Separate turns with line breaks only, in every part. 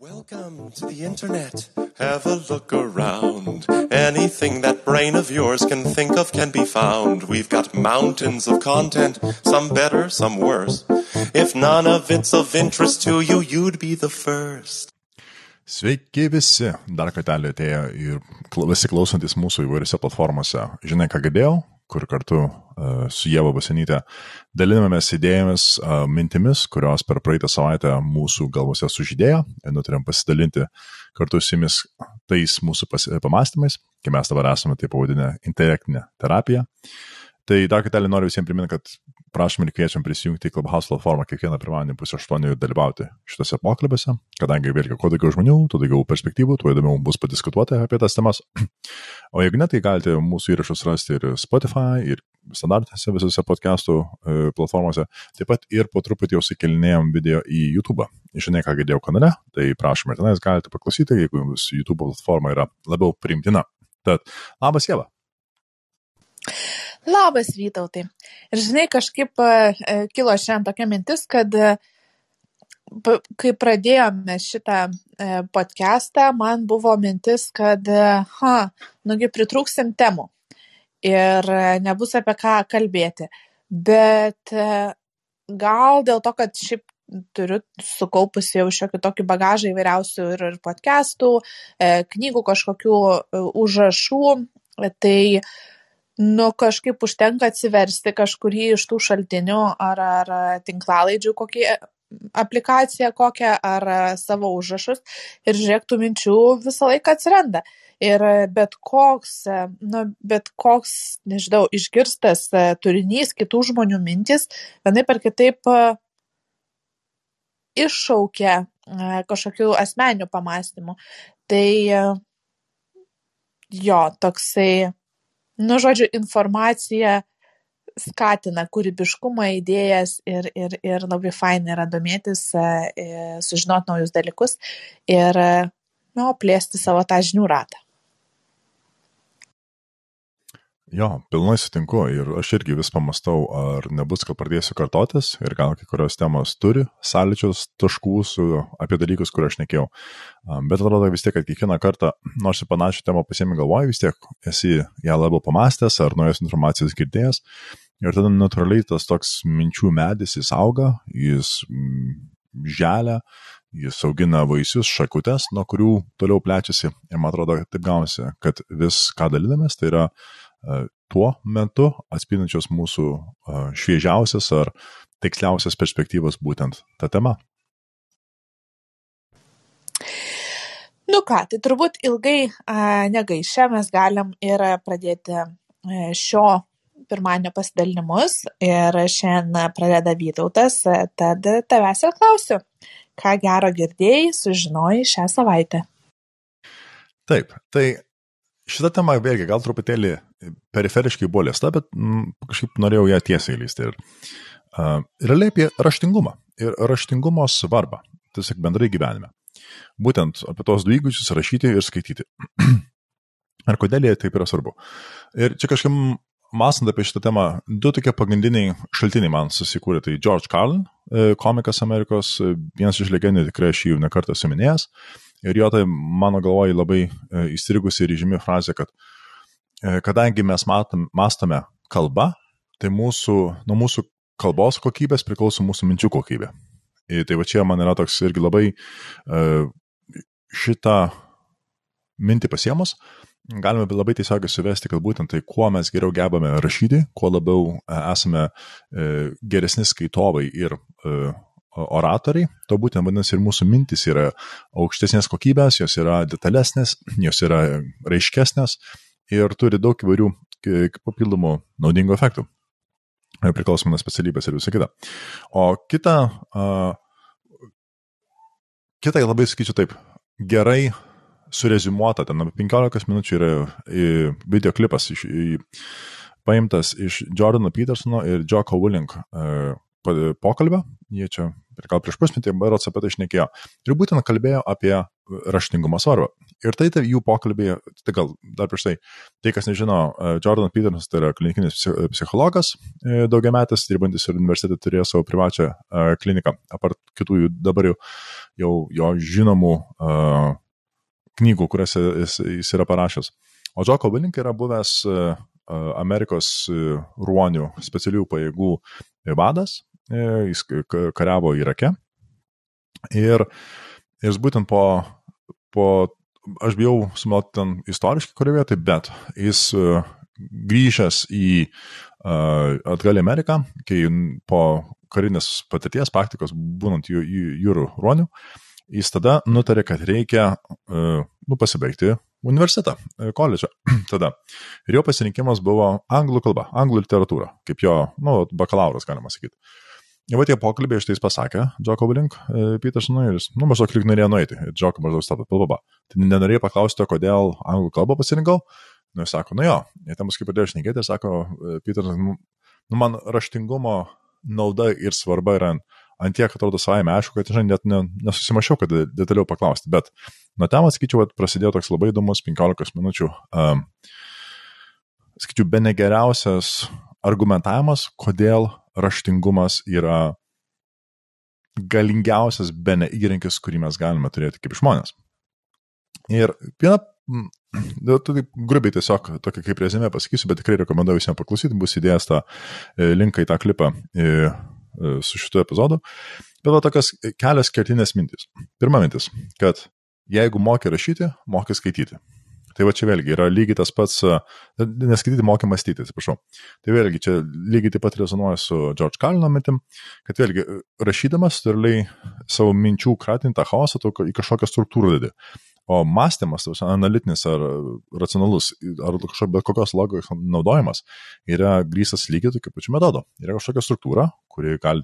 Welcome to the internet. Have a look around. Anything that brain of yours can think of can be found. We've got mountains of content, some better, some worse. If none of it's of interest to you, you'd be the first.
Sveiki visi, dar kartelį atėjo ir visi klausantis mūsų įvairiose platformose. Žinai, ką girdėjau, kur kartu su Jėva Basenytė dalinamės idėjomis, mintimis, kurios per praeitą savaitę mūsų galvose sužydėjo ir nutarėm pasidalinti kartu su jumis tais mūsų pas, pamastymais, kai mes dabar esame tai pavadinę intelektinę terapiją. Tai dar kartelį noriu visiems priminti, kad prašom ir kviečiam prisijungti į Clubhouse platformą kiekvieną pirmadienį pusę aštuonių ir dalyvauti šitose pokalbėse, kadangi vėlgi, kuo daugiau žmonių, tuo daugiau perspektyvų, tuo įdomiau bus padiskutuoti apie tas temas. O jeigu ne, tai galite mūsų įrašus rasti ir Spotify, ir standartinėse visose podcastų e, platformose, taip pat ir po truputį jau sukelinėjom video į YouTube. Žinai, ką girdėjau kanale, tai prašom ir tenais galite paklausyti, jeigu jums YouTube platforma yra labiau priimtina. Tad labas Jėva.
Labas, Vytautai. Ir žinai, kažkaip e, kilo šiandien tokia mintis, kad e, kai pradėjome šitą e, podcastą, man buvo mintis, kad, e, ha, nugi pritrūksim temų ir e, nebus apie ką kalbėti. Bet e, gal dėl to, kad šiaip turiu sukaupusi jau šiokį tokį bagažą įvairiausių ir, ir podcastų, e, knygų kažkokių e, užrašų, e, tai nu kažkaip užtenka atsiversti kažkurį iš tų šaltinių ar, ar tinklalaidžių kokį aplikaciją kokią ar savo užrašus ir žiūrėk tų minčių visą laiką atsiranda. Ir bet koks, nu, bet koks, nežinau, išgirstas e, turinys, kitų žmonių mintis, vienai per kitaip e, iššaukia e, kažkokių asmeninių pamastymų. Tai e, jo, toksai nu, žodžiu, informacija skatina kūrybiškumą, idėjas ir, ir, ir labai fainai yra domėtis, sužinoti naujus dalykus ir, nu, plėsti savo tą žinių ratą.
Jo, pilnai sutinku ir aš irgi vis pamastau, ar nebus, kad pradėsiu kartotis ir gal kai kurios temos turi sąlyčios taškų su apie dalykus, kur aš nekėjau. Bet atrodo vis tiek, kad kiekvieną kartą, nors ir panašią temą pasiemi galvoje, vis tiek esi ją labiau pamastęs ar naujos informacijos girdėjęs. Ir tada natūraliai tas toks minčių medis jis auga, jis mm, želia, jis augina vaisius, šakutes, nuo kurių toliau plečiasi. Ir man atrodo, taip gaunasi, kad vis ką dalinamės, tai yra tuo metu atspindinčios mūsų šviežiausias ar tiksliausias perspektyvas būtent tą temą.
Nu ką, tai turbūt ilgai a, negaišę mes galim ir pradėti e, šio pirmadienio pasidalinimus ir šiandien pradeda Vytautas, e, tad tavęs ir klausiu, ką gero girdėjai, sužinojai šią savaitę.
Taip, tai šitą temą vėlgi gal truputėlį periferiškai buvo liesta, bet mm, kažkaip norėjau ją tiesiai lysti. Ir uh, realiai apie raštingumą ir raštingumo svarbą, tiesiog bendrai gyvenime. Būtent apie tos du įgūdžius rašyti ir skaityti. ir kodėl jie taip yra svarbu. Ir čia kažkaip mąstant apie šitą temą, du tokie pagrindiniai šaltiniai man susikūrė. Tai George Carlin, e, komikas Amerikos, e, vienas iš legendų, tikrai aš jį jau nekartą suminėjęs. Ir jo tai mano galvoje labai e, įstrigusi ir žymi frazė, kad kadangi mes matom, mastome kalbą, tai mūsų, nuo mūsų kalbos kokybės priklauso mūsų minčių kokybė. Ir tai va čia man yra toks irgi labai šitą mintį pasiemus, galime labai tiesiogiai suvesti, kad būtent tai, kuo mes geriau gebame rašyti, kuo labiau esame geresni skaitovai ir oratoriai, to būtent vadinasi ir mūsų mintis yra aukštesnės kokybės, jos yra detalesnės, jos yra raiškesnės ir turi daug įvairių papildomų naudingų efektų priklausomai nuo specialybės ir visą kitą. O kita, uh, kita labai sakyčiau taip, gerai surezumuota, ten apie 15 minučių yra video klipas iš, paimtas iš Jordano Petersono ir Joko Willing uh, pokalbio, jie čia gal prieš pusmetį Barots apie tai išnekėjo. Ir būtent kalbėjo apie raštingumo svarbą. Ir tai tai jų pokalbėje, tai gal dar prieš tai, tai kas nežino, Jordan Petersonas tai yra klinikinis psichologas, daugiametis, dirbantis ir universitete turėjo savo privačią kliniką, apart kitų jų dabar jau jau jo žinomų uh, knygų, kurias jis, jis yra parašęs. O Džoko Vilink yra buvęs Amerikos ruonių specialių pajėgų vadas, jis kariavo Irake. Ir jis būtent po, po aš bijau sumelti ten istoriškai kurioje vietoje, bet jis uh, grįžęs į uh, atgal į Ameriką, kai po karinės patirties, praktikos būnant jūrų ruonių, jis tada nutarė, kad reikia nu, pasibaigti universitetą, koledžą tada. Ir jo pasirinkimas buvo anglų kalba, anglų literatūra, kaip jo, nu, bakalauras, galima sakyti. Ir va tie pokalbiai iš tais pasakė, Džoko Blink, Petersonui, ir jis, nu, maždaug lyg norėjo nueiti. Ir Džoko maždaug stato, pilbaba. Tai nenorėjo paklausti, kodėl anglų kalbą pasirinkau. Nu, jis sako, nu jo, ir tam kaip pradėjo šnekėti, sako, Petersas, nu, nu, man raštingumo nauda ir svarba yra ant tiek atrodo savaime aišku, kad, žinai, net ne, nesusimašiau, kad detaliau paklausti. Bet nuo ten, sakyčiau, prasidėjo toks labai įdomus 15 minučių, um, sakyčiau, be negeriausias argumentavimas, kodėl raštingumas yra galingiausias bene įrankis, kurį mes galime turėti kaip žmonės. Ir viena, tu taip grubiai tiesiog tokia kaip rezime pasakysiu, bet tikrai rekomenduoju visiems paklausyti, bus įdėjęs tą e, linką į tą klipą į, e, su šituo epizodu. Bet va tokios kelios kertinės mintys. Pirma mintis, kad jeigu moki rašyti, moki skaityti. Tai va čia vėlgi yra lygiai tas pats, neskaityti mokė mąstyti, atsiprašau. Tai vėlgi čia lygiai taip pat rezonuoja su George Carlino mintim, kad vėlgi rašydamas turliai savo minčių kratintą chaosą į kažkokią struktūrą dėdi. O mąstymas, tas analitinis ar racionalus, ar kažkokio bet kokios logikos naudojimas yra grįstas lygiai tokiu pačiu metodu. Yra kažkokia struktūra, kuri gali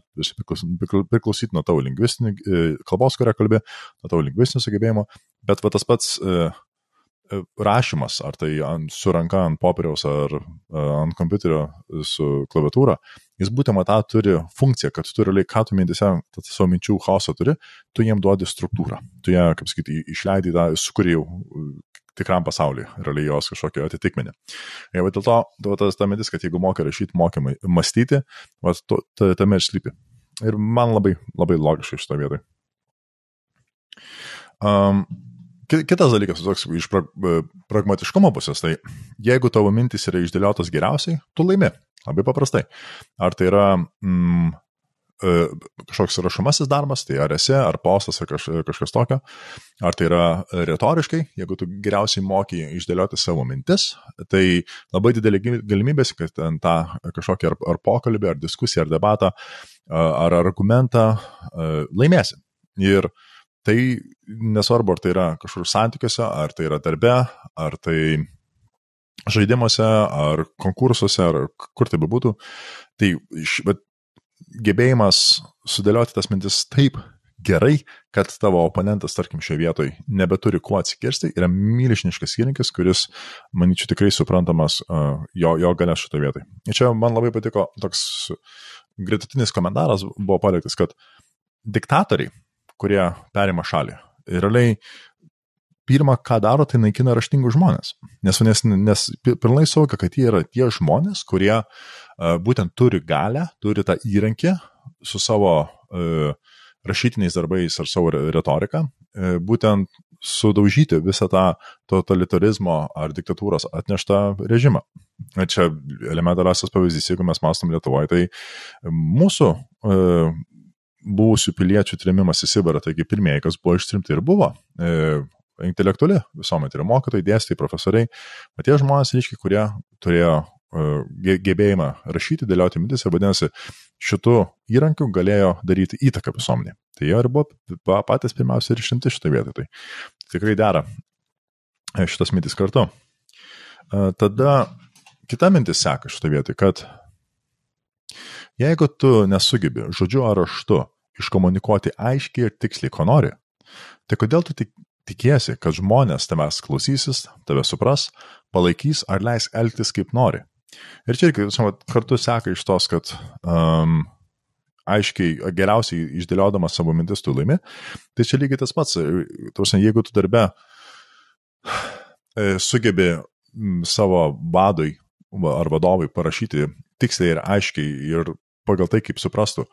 priklausyti nuo tavo lingvistinių e, kalbos, kurią kalbė, nuo tavo lingvistinių sugebėjimų, bet va tas pats e, E, rašymas, ar tai ant, su ranka ant popieriaus ar e, ant kompiuterio su klaviatūra, jis būtent tą turi funkciją, kad tu realiai, ką tu mintise, savo minčių chaosą turi, tu jiem duodi struktūrą. Tu ją, kaip sakyti, išleidai tą, sukuri jau e, tikram pasauliui, realiai jos kažkokio atitikmenį. Ir dėl to, dėl tas ta mintis, kad jeigu moka rašyti, moka mąstyti, va, to, tame ir slypi. Ir man labai, labai logiškai šito vietoj. Um, Kitas dalykas, toks iš pra, e, pragmatiškumo pusės, tai jeigu tavo mintis yra išdėliotos geriausiai, tu laimi. Labai paprastai. Ar tai yra mm, e, kažkoks rašomasis darbas, tai ar esi, ar postas, ar kaž, kažkas tokio, ar tai yra retoriškai, jeigu tu geriausiai moki išdėlioti savo mintis, tai labai didelė galimybė, kad ten tą kažkokį ar, ar pokalbį, ar diskusiją, ar debatą, ar argumentą laimėsi. Ir uh, Tai nesvarbu, ar tai yra kažkur santykiuose, ar tai yra darbe, ar tai žaidimuose, ar konkursuose, ar kur tai bebūtų. Tai bet, gebėjimas sudėlioti tas mintis taip gerai, kad tavo oponentas, tarkim, šioje vietoje nebeturi kuo atsikirsti, yra milžiniškas įrankis, kuris, manyčiau, tikrai suprantamas uh, jo, jo galės šitoje vietoje. Ir čia man labai patiko toks gretutinis komentaras buvo paliktas, kad diktatoriai kurie perima šalį. Ir realiai pirmą, ką daro, tai naikina raštingus žmonės. Nes, nes, nes pilnai suvokia, kad jie yra tie žmonės, kurie uh, būtent turi galę, turi tą įrankį su savo uh, rašytiniais darbais ar savo retorika, uh, būtent sudaužyti visą tą totalitarizmo ar diktatūros atneštą režimą. Čia elementariausias pavyzdys, jeigu mes mąstom Lietuvoje, tai mūsų buvusių piliečių trimimas į Sibirą, taigi pirmieji, kas buvo ištrimti ir buvo e, intelektuali visuomet, tai yra mokytojai, dėstytojai, profesoriai, bet tie žmonės, reiškia, kurie turėjo e, gebėjimą rašyti, dėlioti mintis ir vadinasi, šitų įrankių galėjo daryti įtaką visuomenė. Tai jie ir buvo patys pirmiausia ir išrinkti šitą vietą. Tai tikrai dera e, šitas mintis kartu. E, tada kita mintis seka šitą vietą, kad jeigu tu nesugebi žodžiu ar raštu iškomunikuoti aiškiai ir tiksliai, ko nori, tai kodėl tu tik tikiesi, kad žmonės tavęs klausysis, tave supras, palaikys ar leis elgtis kaip nori. Ir čia irgi kartu seka iš tos, kad um, aiškiai, geriausiai išdėliodamas savo mintis tu laimi, tai čia lygiai tas pats. Tuose, jeigu tu darbe e, sugebi savo vadui ar vadovui parašyti tiksliai ir aiškiai ir pagal tai, kaip suprastų,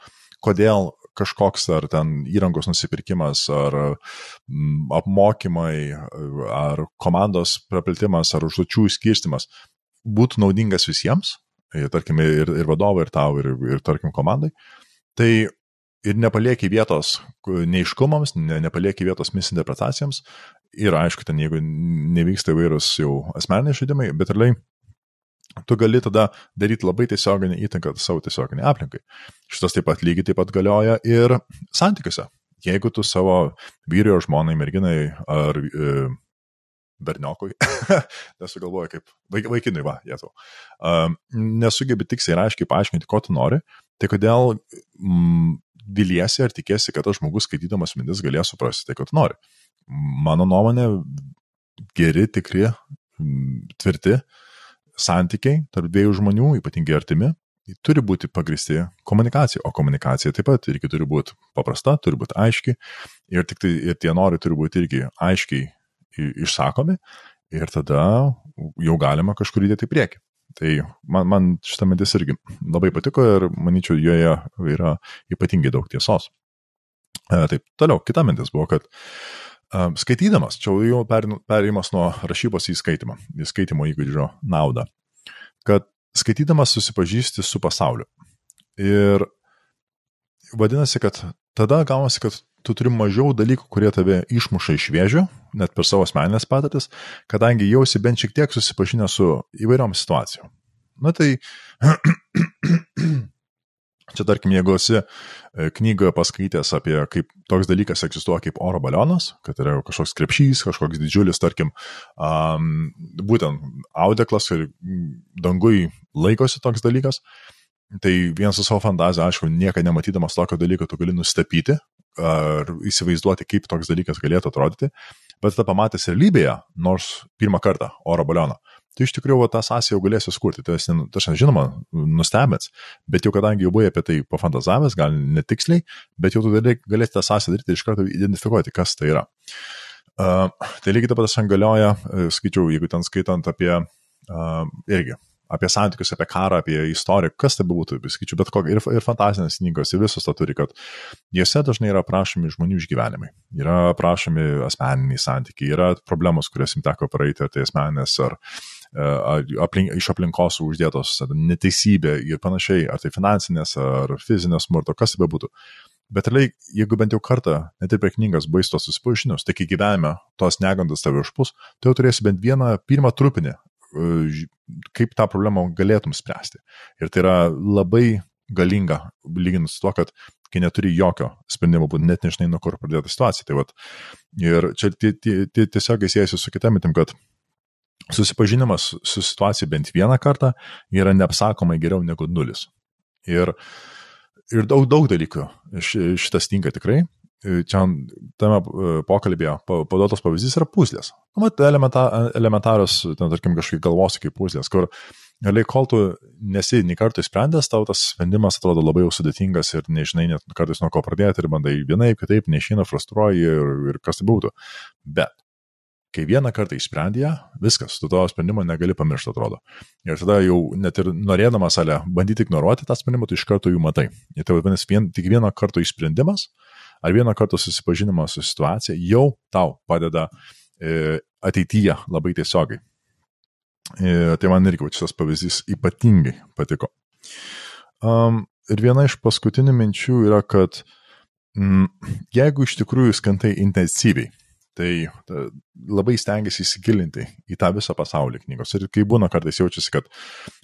kodėl kažkoks ar ten įrangos nusipirkimas, ar mm, apmokymai, ar komandos praplėtimas, ar užduočių skirstimas būtų naudingas visiems, tarkim, ir, ir vadovai, ir tau, ir, ir tarkim, komandai, tai ir nepalieki vietos neiškumams, ne, nepalieki vietos misinterpretacijams. Ir aišku, ten jeigu nevyksta įvairūs jau asmeniniai žaidimai, bet realiai tu gali tada daryti labai tiesioginį įtaką savo tiesioginiai aplinkai. Šitas taip pat lygiai taip pat galioja ir santykiuose. Jeigu tu savo vyrio, žmonai, merginai ar e, berniokui, nesugalvoju kaip vaik, vaikinui, va, jėzau, um, nesugebi tiksliai ir aiškiai paaiškinti, ko tu nori, tai kodėl mm, viliesi ar tikėsi, kad tas žmogus skaitydamas mintis galės suprasti tai, ko tu nori. Mano nuomonė, geri, tikri, tvirti santykiai tarp dviejų žmonių, ypatingai artimi, turi būti pagristi komunikacija, o komunikacija taip pat irgi turi būti paprasta, turi būti aiški ir, tai, ir tie norai turi būti irgi aiškiai išsakomi ir tada jau galima kažkur įdėti į priekį. Tai man, man šitą mintis irgi labai patiko ir manyčiau, joje yra ypatingai daug tiesos. E, taip, toliau, kita mintis buvo, kad skaitydamas, čia jau perėjimas nuo rašybos į skaitymą, į skaitimo įgūdžio naudą, kad skaitydamas susipažįsti su pasauliu. Ir vadinasi, kad tada gaunasi, kad tu turi mažiau dalykų, kurie tave išmuša iš vėžių, net per savo asmeninės patirtis, kadangi jausi bent šiek tiek susipažinę su įvairiom situacijom. Na tai, čia tarkim, jeigu esi e, knygoje paskaitęs apie kaip toks dalykas egzistuoja kaip oro balionas, kad yra kažkoks krepšys, kažkoks didžiulis, tarkim, um, būtent audeklas ir dangui laikosi toks dalykas, Tai vienas su savo fantazija, aišku, niekada nematydamas tokio dalyko, tu gali nustepyti ar įsivaizduoti, kaip toks dalykas galėtų atrodyti, bet tada pamatęs realybėje, nors pirmą kartą oro balioną, tai iš tikrųjų tą sąsiją jau galėsi skurti. Tai esi, aš žinoma, nustebęs, bet jau kadangi jau buvai apie tai pafantazavęs, gal netiksliai, bet jau tu galėsi tą sąsiją daryti ir iš karto identifikuoti, kas tai yra. Uh, tai lygiai taip pat galioja, skaičiau, jeigu ten skaitant apie uh, irgi apie santykius, apie karą, apie istoriją, kas tai būtų, skaičiu, bet kokia, ir, ir fantasinės knygos, ir visos to turi, kad juose dažnai yra aprašomi žmonių išgyvenimai, yra aprašomi asmeniniai santykiai, yra problemos, kurias jums teko praeiti, ar tai asmeninės, ar e, aplink, iš aplinkos uždėtos neteisybė ir panašiai, ar tai finansinės, ar fizinės smurto, kas tai bebūtų. Bet realiai, jeigu bent jau kartą, net ir prie knygas baistos susipažinus, tai kai gyvenime tos negandas tave užpus, tai jau turėsi bent vieną pirmą trupinį E, kaip tą problemą galėtum spręsti. Ir tai yra labai galinga, lyginant su to, kad kai neturi jokio sprendimo, net nežinai, nuo kur pradėti situaciją. Tai vat, ir čia tiesiog siejasi su kita mitim, kad susipažinimas su situacija bent vieną kartą yra neapsakomai geriau negu nulis. Ir, ir daug, daug dalykų šitas tinka tikrai. Čia tame e, pokalbėje paduotas pavyzdys yra puzlės. Nu, mat, elementa, elementarios, ten, tarkim, kažkaip galvos kaip puzlės, kur, realiai, kol tu nesi nei kartų įsprendęs, tau tas sprendimas atrodo labai jau sudėtingas ir nežinai net kartais nuo ko pradėti ir bandai vienaip, kitaip, neišeina, frustruoji ir, ir kas tai būtų. Bet kai vieną kartą išsprendė, viskas, tu to sprendimo negali pamiršti, atrodo. Ir tada jau net ir norėdamas, ale, bandyti ignoruoti tą sprendimą, tu iš karto jų matai. Ir tai vadinasi, vien, tik vieno karto išsprendimas, ar vieno karto susipažinimas su situacija jau tau padeda e, ateityje labai tiesiogiai. E, tai man irgi šitas pavyzdys ypatingai patiko. Um, ir viena iš paskutinių minčių yra, kad mm, jeigu iš tikrųjų skantai intensyviai, Tai ta, labai stengiasi įsigilinti į tą visą pasaulį knygos. Ir kai būna kartais jaučiasi, kad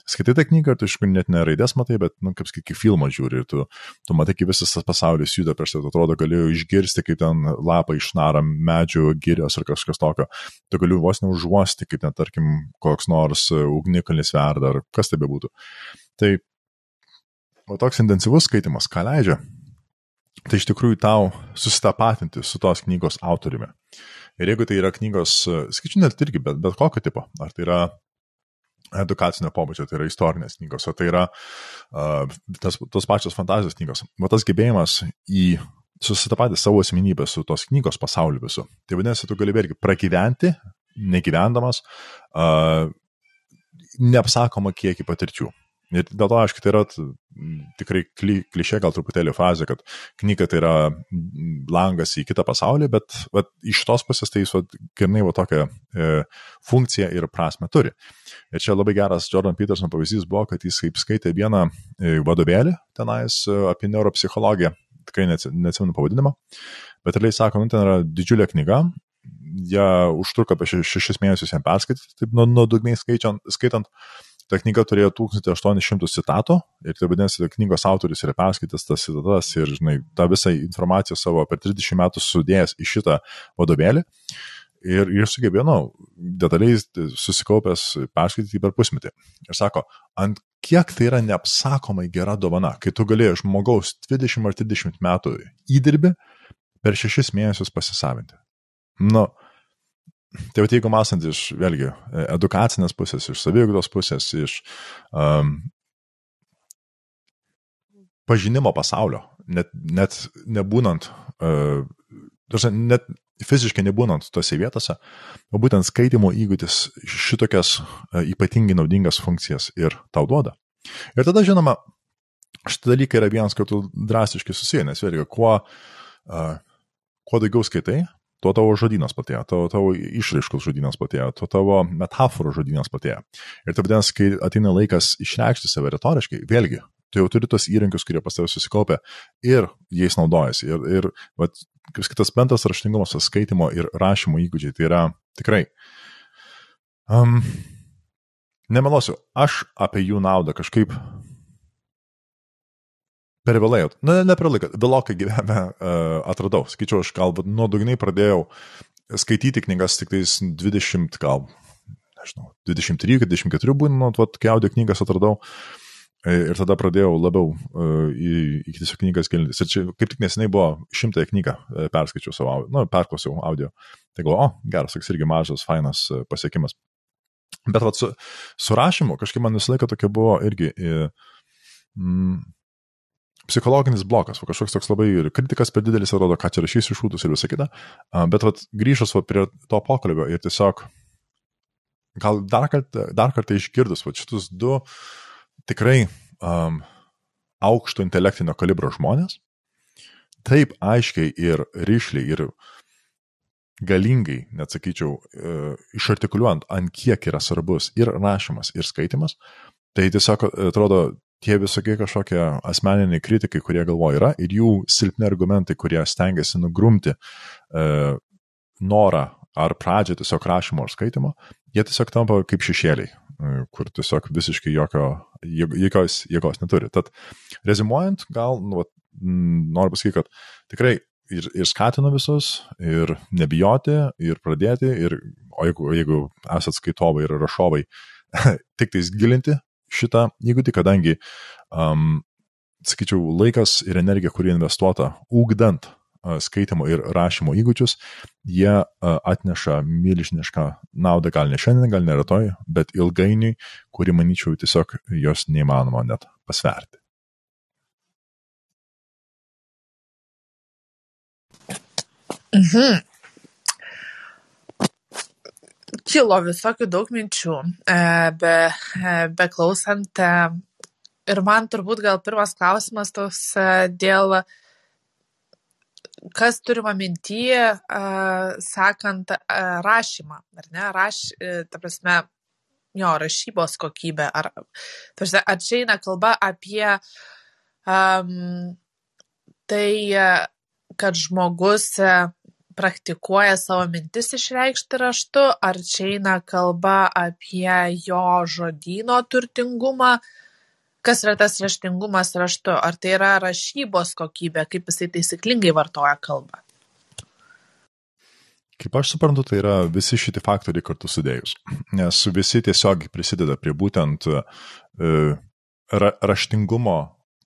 skaitai tą knygą tu iš tikrųjų net ne raidės matai, bet, nu, kaip sakyt, kaip filmą žiūri ir tu, tu matai, kaip visas tas pasaulis juda prieš tai, atrodo, galėjau išgirsti, kaip ten lapai išnara medžių, girios ar kažkas tokio. Tu gali vos neužuosti, kaip ten, tarkim, koks nors ugnikalnis verda ar kas tai bebūtų. Tai o toks intensyvus skaitimas, ką leidžia? Tai iš tikrųjų tau susitapatinti su tos knygos autoriumi. Ir jeigu tai yra knygos, skaičiu net irgi, bet, bet kokio tipo, ar tai yra edukacinio pobūdžio, tai yra istorinės knygos, o tai yra uh, tas, tos pačios fantazijos knygos. O tas gebėjimas į susitapatį savo asmenybę su tos knygos pasauliu visu. Tai vadinasi, tu gali vėlgi pragyventi, negyvendamas, uh, neapsakoma kiekį patirčių. Ir dėl to, aišku, tai yra tikrai kli, klišė gal truputėlį frazė, kad knyga tai yra langas į kitą pasaulį, bet vat, iš tos pusės tai jis grinai va tokią e, funkciją ir prasme turi. Ir čia labai geras Jordan Peterson pavyzdys buvo, kad jis kaip skaitė vieną e, vadovėlį tenais e, apie neuropsichologiją, tikrai neatsimenu pavadinimą, bet realiai sako, nu ten yra didžiulė knyga, ją užtruko apie šešis mėnesius jam perskaityti, taip nuodugniai skaitant ta knyga turėjo 1800 citatų ir tai vadinasi, knygos autoris yra perskaitęs tas citatas ir, žinai, tą visą informaciją savo per 30 metų sudėjęs į šitą vadovėlį. Ir jis sugebėjo, nu, detaliai susikaupęs perskaityti per pusmetį. Ir sako, ant kiek tai yra neapsakomai gera dovana, kai tu galėjai žmogaus 20 ar 30 metų įdirbi per 6 mėnesius pasisavinti. Nu, Tai jau jeigu mąstant iš, vėlgi, edukacinės pusės, iš saviugdos pusės, iš um, pažinimo pasaulio, net, net nebūnant, uh, net fiziškai nebūnant tose vietose, o būtent skaitimo įgūdis šitokias uh, ypatingai naudingas funkcijas ir tau duoda. Ir tada, žinoma, šitie dalykai yra vienas kartu drastiškai susiję, nes vėlgi, kuo, uh, kuo daugiau skaitai, tuo tavo žodynas platėja, tavo, tavo išraiškos žodynas platėja, tuo tavo metaforų žodynas platėja. Ir tai vadinasi, kai ateina laikas išreikšti save retoriškai, vėlgi, tu jau turi tos įrankius, kurie pas tavęs susikaupia ir jais naudojasi. Ir, ir vat, kaip kitas bendras raštingumas, skaitimo ir rašymo įgūdžiai, tai yra tikrai. Um, nemelosiu, aš apie jų naudą kažkaip per vėlai, na, ne per laiką, vėlokai gyvenime uh, atradau. Skaičiau, aš galbūt nuodugniai pradėjau skaityti knygas tik tais 20, gal, nežinau, 23-24 būnant, vat, kai audio knygas atradau. E, ir tada pradėjau labiau uh, į, į kitas knygas gilintis. Ir čia kaip tik neseniai buvo šimtąją knygą perskaičiau savo, nu, perklausiau audio. Tai galvoju, o, geras, toks irgi mažas, fainas pasiekimas. Bet vat, su, su rašymu kažkaip man visą laiką tokia buvo irgi... Mm, psichologinis blokas, o kažkoks toks labai ir kritikas per didelis, atrodo, ką čia rašys iššūtus ir visą kitą. Bet vat, grįžus vat, prie to pokalbio ir tiesiog gal dar kartą, dar kartą išgirdus vat, šitus du tikrai um, aukšto intelektinio kalibro žmonės, taip aiškiai ir ryšliai ir galingai, net sakyčiau, e, išartikuliuojant, ant kiek yra svarbus ir rašymas, ir skaitimas, tai tiesiog atrodo tie visokie kažkokie asmeniniai kritikai, kurie galvoja yra, ir jų silpni argumentai, kurie stengiasi nugrumti e, norą ar pradžią tiesiog rašymo ar skaitimo, jie tiesiog tampa kaip šešėliai, e, kur tiesiog visiškai jokio, jokios jėgos neturi. Tad rezimuojant, gal nu, noriu pasakyti, kad tikrai ir, ir skatinu visus, ir nebijoti, ir pradėti, ir, o jeigu, jeigu esat skaitovai ir rašovai, tik tais gilinti šitą įgūdį, kadangi, um, sakyčiau, laikas ir energija, kuri investuota ūkdant skaitimo ir rašymo įgūdžius, jie atneša milžinišką naudą, gal ne šiandien, gal ne rytoj, bet ilgainiui, kuri, manyčiau, tiesiog jos neįmanoma net pasverti.
Mhm kilo visokių daug minčių, e, be, e, beklausant. E, ir man turbūt gal pirmas klausimas toks dėl, kas turima minty, sakant rašymą, ar ne, raš, ta prasme, jo, rašybos kokybė, ar, tarsi, ar čia eina kalba apie um, tai, kad žmogus praktikuoja savo mintis išreikšti raštu, ar čia eina kalba apie jo žodyno turtingumą, kas yra tas raštingumas raštu, ar tai yra rašybos kokybė, kaip jisai taisyklingai vartoja kalbą.
Kaip aš suprantu, tai yra visi šitie faktoriai kartu sudėjus, nes visi tiesiog prisideda prie būtent e, ra raštingumo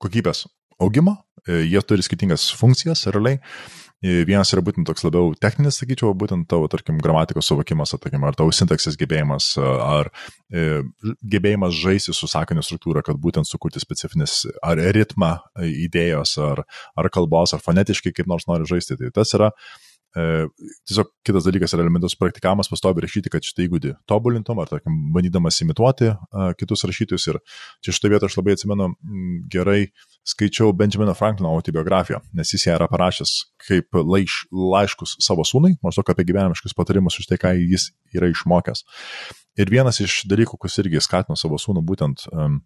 kokybės augimo, e, jie turi skirtingas funkcijas realiai Vienas yra būtent toks labiau techninis, sakyčiau, būtent tavo, tarkim, gramatikos suvokimas, tarkim, ar tavo sintaksės gebėjimas, ar e, gebėjimas žaisti su sakiniu struktūra, kad būtent sukurti specifinis ar ritmą idėjos, ar, ar kalbos, ar fonetiškai kaip nors nori žaisti. Tai tas yra tiesiog kitas dalykas yra elementus praktikavimas, pastovi rašyti, kad šitą įgūdį tobulintum, ar, tarkim, bandydamas imituoti uh, kitus rašytojus. Ir čia šitą vietą aš labai atsimenu gerai skaičiau Benjamino Franklino autobiografiją, nes jis ją yra parašęs kaip laiš, laiškus savo sūnui, maždaug apie gyvenimiškus patarimus už tai, ką jis yra išmokęs. Ir vienas iš dalykų, kas irgi skatino savo sūnų būtent um,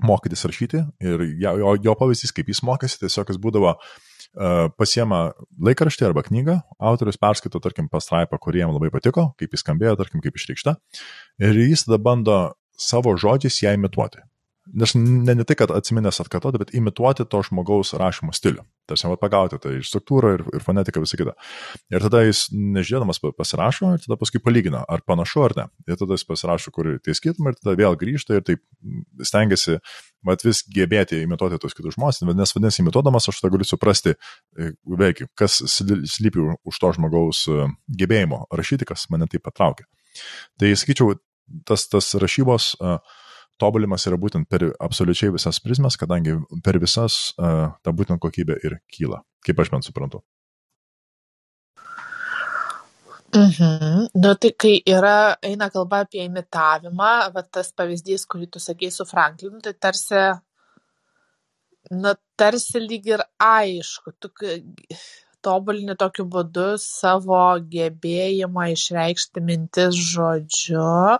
mokytis rašyti ir jo, jo, jo pavyzdys, kaip jis mokėsi, tiesiog jis būdavo uh, pasiema laikraštį arba knygą, autorius perskaito, tarkim, pastraipą, kurie jam labai patiko, kaip jis skambėjo, tarkim, kaip išreikšta, ir jis tada bando savo žodžiais ją imituoti. Nes ne, ne tai, kad atsiminęs atkartoti, bet imituoti to žmogaus rašymo stilių. Tarsi, va, pagauti tai ir struktūrą, ir, ir fonetiką, visą kitą. Ir tada jis, nežiūrėdamas, pasirašo, ir tada paskui palygina, ar panašu ar ne. Ir tada jis pasirašo, kur tie skirtumai, ir tada vėl grįžta ir taip stengiasi, mat vis gebėti imituoti tos kitus žmonės, nes vadinasi, imituodamas aš tada galiu suprasti, e, veikia, kas slypi už to žmogaus e, gebėjimo rašyti, kas mane taip patraukia. Tai sakyčiau, tas, tas rašybos uh, tobulimas yra būtent per absoliučiai visas prizmes, kadangi per visas uh, ta būtent kokybė ir kyla, kaip aš bent suprantu.
Mhm. Nu, tai kai yra, eina kalba apie imitavimą, va tas pavyzdys, kurį tu sakei su Franklinu, tai tarsi, na, tarsi lyg ir aišku, tu tobulini tokiu būdu savo gebėjimą išreikšti mintis žodžiu,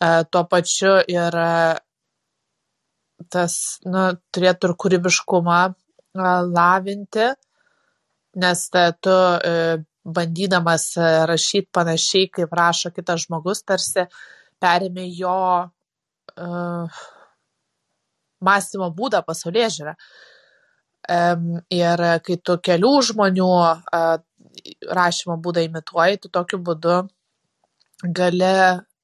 tuo pačiu ir tas, nu, turėtų ir kūrybiškumą e, lavinti, nes tu e, bandydamas rašyti panašiai, kaip rašo kitas žmogus, tarsi perėmė jo uh, mąstymo būdą, pasaulyje žiūrą. Um, ir kai tu kelių žmonių uh, rašymo būdą imituoji, tu tokiu būdu gali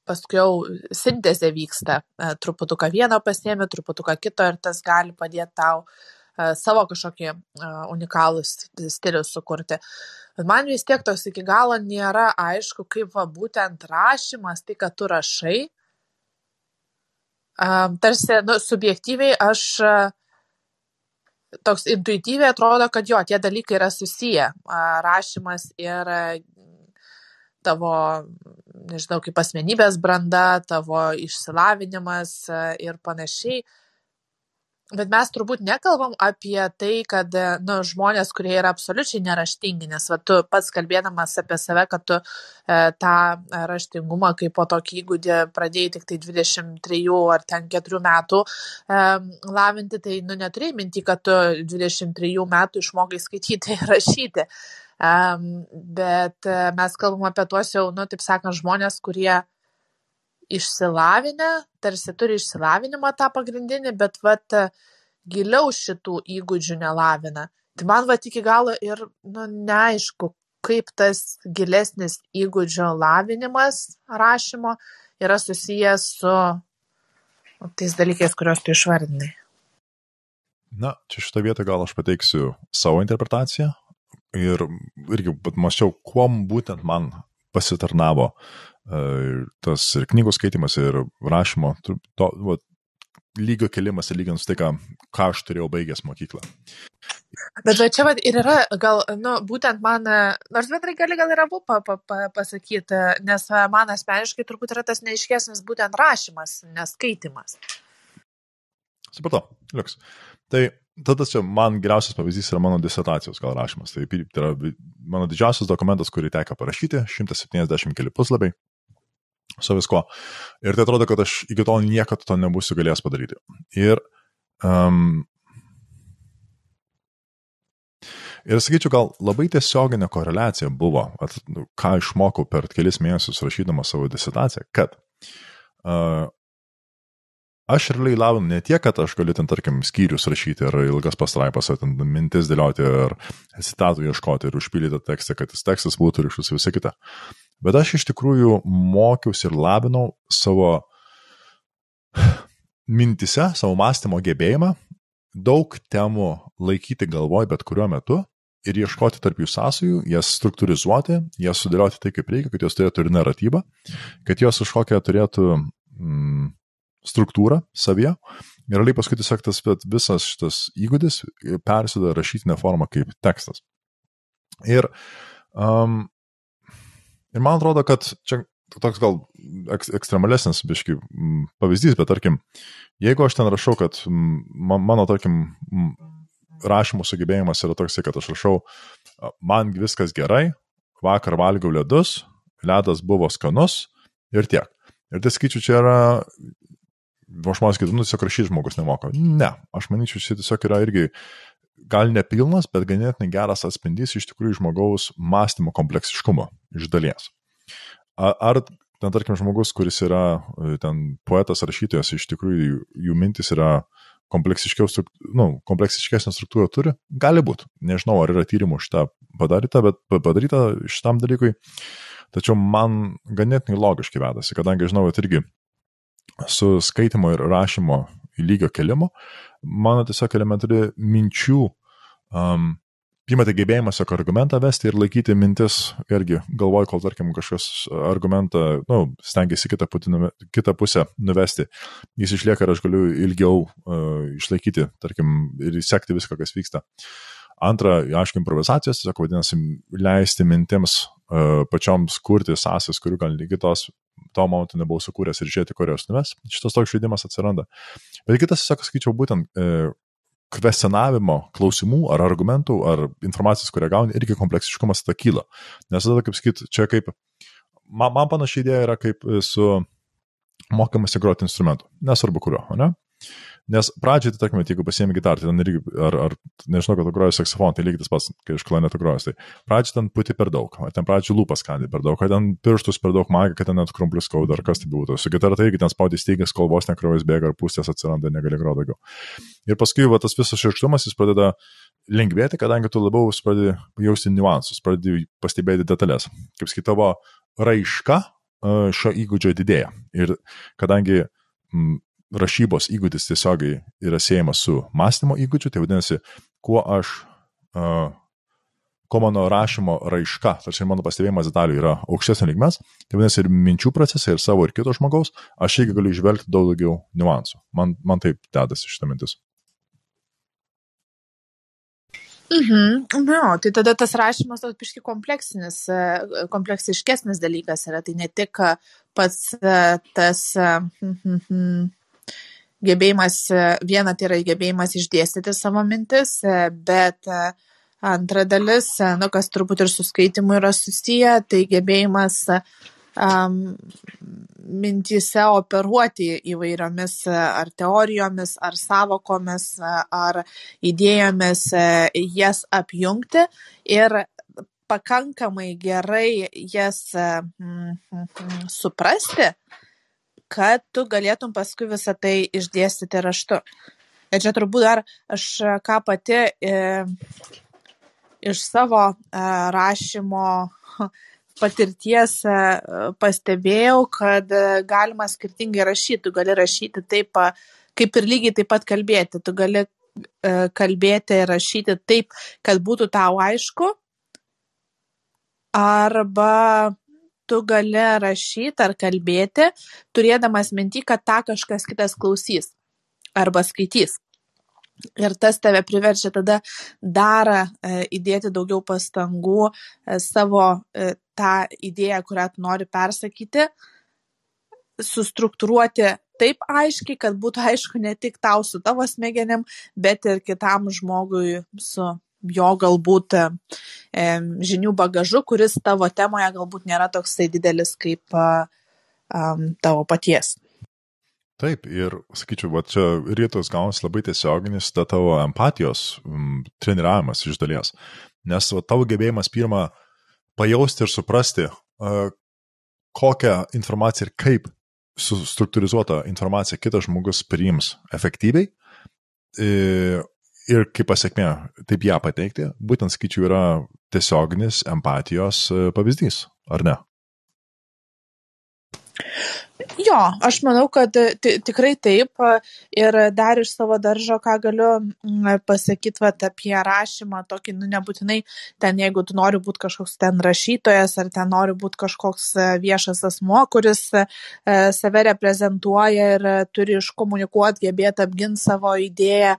paskui jau sintezė vyksta. E, truputuką vieno pasiemi, truputuką kito ir tas gali padėti tau e, savo kažkokį e, unikalų stilių sukurti. Bet man vis tiek tos iki galo nėra aišku, kaip va, būtent rašymas, tai kad tu rašai, tarsi, nu, subjektyviai aš toks intuityviai atrodo, kad jo, tie dalykai yra susiję. Rašymas ir tavo, nežinau, kaip asmenybės branda, tavo išsilavinimas e, ir panašiai. Bet mes turbūt nekalbam apie tai, kad nu, žmonės, kurie yra absoliučiai neraštingi, nes va, tu pats kalbėdamas apie save, kad tu e, tą raštingumą kaip po tokį įgūdį pradėjai tik tai 23 ar ten 4 metų e, lavinti, tai nu, neturėjai minti, kad tu 23 metų išmokai skaityti ir rašyti. Um, bet uh, mes kalbam apie tuos jau, nu, taip sakant, žmonės, kurie išsilavinę, tarsi turi išsilavinimą tą pagrindinį, bet vat giliau šitų įgūdžių nelavina. Tai man vat iki galo ir nu, neaišku, kaip tas gilesnis įgūdžio lavinimas rašymo yra susijęs su nu, tais dalykais, kuriuos tu išvardinai.
Na, čia šitą vietą gal aš pateiksiu savo interpretaciją, ir irgi mačiau, kuom būtent man pasitarnavo uh, tas ir knygų skaitimas, ir rašymo, to, va, lygio kelimas ir lyginant su tai, ką, ką aš turėjau baigęs mokyklą.
Bet va, čia va, ir yra, gal, nu, būtent man, nors bendrai gali gal ir abu pa, pa, pa, pasakyti, nes man asmeniškai turbūt yra tas neiškesnis būtent rašymas, neskaitimas.
Supratau, liuks. Tai tada čia man geriausias pavyzdys yra mano disertacijos gal rašymas. Tai, tai yra mano didžiausias dokumentas, kurį teko parašyti, 170 keli puslapiai su visko. Ir tai atrodo, kad aš iki tol niekada to nebūsiu galėjęs padaryti. Ir, um, ir sakyčiau, gal labai tiesioginė koreliacija buvo, at, nu, ką išmokau per kelis mėnesius rašydamas savo disertaciją, kad uh, aš realiai lavinu ne tiek, kad aš galiu ten, tarkim, skyrius rašyti ar ilgas pastraipas, ar ten mintis dėlioti, ar citatų ieškoti ir užpildyti tekstą, kad tas tekstas būtų ir iš visą kitą. Bet aš iš tikrųjų mokiausi ir labinau savo mintise, savo mąstymo gebėjimą daug temų laikyti galvoj bet kuriuo metu ir ieškoti tarp jų sąsajų, jas struktūrizuoti, jas sudėlioti tai, kaip reikia, kad jos turėtų ir naratyvą, kad jos kažkokią turėtų mm, struktūrą savyje. Ir realiai paskui tiesiog tas visas šitas įgūdis persida rašytinė forma kaip tekstas. Ir, um, ir man atrodo, kad čia toks gal ek, ekstremalesnis, biški, pavyzdys, bet tarkim, jeigu aš ten rašau, kad mano, tarkim, rašymo sugebėjimas yra toks, kad aš rašau, man viskas gerai, vakar valgiau ledus, ledas buvo skanus ir tiek. Ir tai skaičiu, čia yra, aš man sakytų, nu tiesiog rašyti žmogus nemoka. Ne, aš manyčiau, čia tiesiog yra irgi gal nepilnas, bet ganėtinai geras atspindys iš tikrųjų žmogaus mąstymo kompleksiškumo iš dalies. Ar ten, tarkim, žmogus, kuris yra ten poetas, rašytojas, iš tikrųjų jų mintis yra nu, kompleksiškesnę struktūrą turi, gali būti. Nežinau, ar yra tyrimų šitą padaryta, bet padaryta šitam dalykui. Tačiau man ganėtinai logiškai vedasi, kadangi žinau, kad irgi su skaitimo ir rašymo lygio kelimu, mano tiesiog elementari minčių um, Pirma, tai gebėjimas jokio argumentą vesti ir laikyti mintis, irgi galvoj, kol tarkim kažkas argumentą, na, nu, stengiasi kitą, putinę, kitą pusę nuvesti, jis išlieka ir aš galiu ilgiau uh, išlaikyti, tarkim, ir sekti viską, kas vyksta. Antra, aišku, improvizacijos, tiesiog vadinasi, leisti mintims pačioms kurti sąsas, kurių gal lygiai to momentu nebuvau sukūręs ir žiūrėti, kur jos nuves. Šitas toks žaidimas atsiranda. Bet kitas, tiesiog sakyčiau, būtent e, kvestionavimo klausimų ar argumentų ar informacijos, kurią gauni, irgi kompleksiškumas tada kyla. Nes tada, kaip sakyti, čia kaip, man, man panašiai idėja yra kaip su mokymasi groti instrumentu, nesvarbu kurio, ne? Nes pradžiai, tai tarkime, jeigu pasiemi gitarą, tai ten irgi, ar, ar nežinau, kad tu groji saksofoną, tai lygiai tas pats, kai iš klanetų grojas, tai pradžiai ten puti per daug, ten pradžiai lūpas skandi per daug, ar ten pirštus per daug magija, kad ten net krumplius skauda, ar kas tai būtų. Su gitara tai irgi ten spaudys stygas, kol vos nekrojas bėga, ar pūstės atsiranda, negali groti daugiau. Ir paskui va, tas visas širkštumas jis pradeda lengvėti, kadangi tu labiau pradedi jausti niuansus, pradedi pastebėti detalės. Kaip skaitavo, raiška šio įgūdžio didėja. Ir kadangi rašybos įgūdis tiesiogiai yra siejamas su mąstymo įgūdžiu, tai vadinasi, kuo aš, uh, kuo mano rašymo raiška, tarsi mano pastebėjimas detalių yra aukštesnio lygmens, tai vadinasi ir minčių procesai, ir savo, ir kito žmogaus, aš irgi galiu išvelgti daug daugiau niuansų. Man, man taip dedasi šitą mintis.
Mhm. Nu, tai tada tas rašymas toks piški kompleksinis, kompleksiškesnis dalykas yra. Tai ne tik pats tas hmm, gebėjimas, e, viena tai yra gebėjimas išdėstyti savo mintis, e, bet e, antra dalis, nu, kas turbūt ir su skaitimu yra susiję, tai gebėjimas um, mintyse operuoti įvairiomis ar teorijomis, ar savokomis, ar idėjomis, jas apjungti ir pakankamai gerai jas mm, suprasti, kad tu galėtum paskui visą tai išdėstyti raštu. Ir čia turbūt dar aš ką pati e, iš savo e, rašymo patirties e, pastebėjau, kad e, galima skirtingai rašyti. Tu gali rašyti taip, kaip ir lygiai taip pat kalbėti. Tu gali e, kalbėti ir rašyti taip, kad būtų tau aišku. Arba tu gali rašyti ar kalbėti, turėdamas minty, kad tą kažkas kitas klausys arba skaitys. Ir tas tave priverčia tada dar e, įdėti daugiau pastangų e, savo e, tą idėją, kurią tu nori persakyti, sustruktūruoti taip aiškiai, kad būtų aišku ne tik tau su tavo smegenim, bet ir kitam žmogui su jo galbūt e, žinių bagažu, kuris tavo temoje galbūt nėra toksai didelis kaip um, tavo paties.
Taip, ir sakyčiau, va čia rytos gaunasi labai tiesioginis ta tavo empatijos m, treniravimas iš dalies. Nes va, tavo gebėjimas pirmą pajausti ir suprasti, uh, kokią informaciją ir kaip struktūrizuotą informaciją kitas žmogus priims efektyviai, ir kaip pasiekmė taip ją pateikti, būtent skaičiu yra tiesioginis empatijos e, pavyzdys, ar ne?
Jo, aš manau, kad tikrai taip. Ir dar iš savo daržo, ką galiu pasakyti vat, apie rašymą, tokį, nu, nebūtinai ten, jeigu tu nori būti kažkoks ten rašytojas, ar ten nori būti kažkoks e, viešas asmo, kuris e, save reprezentuoja ir turi iškomunikuoti, gebėti apginti savo idėją,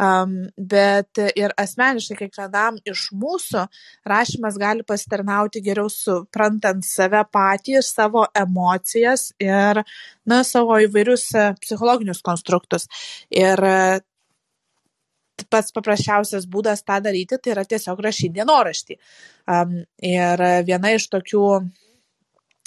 Um, bet ir asmeniškai kiekvienam iš mūsų rašymas gali pasitarnauti geriau suprantant save patį, savo emocijas ir na, savo įvairius e, psichologinius konstruktus. Ir pats paprasčiausias būdas tą daryti, tai yra tiesiog rašyti dienoraštį. Um, ir viena iš tokių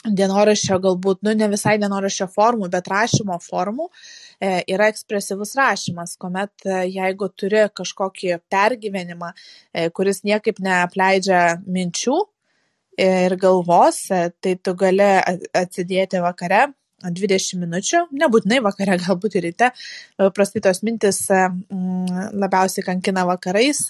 dienoraščio galbūt, nu ne visai dienoraščio formų, bet rašymo formų e, yra ekspresyvus rašymas, kuomet e, jeigu turi kažkokį pergyvenimą, e, kuris niekaip neapleidžia minčių ir galvos, e, tai tu gali atsidėti vakare 20 minučių, nebūtinai vakare, galbūt ir ryte, prastai tos mintis e, labiausiai kankina vakarais.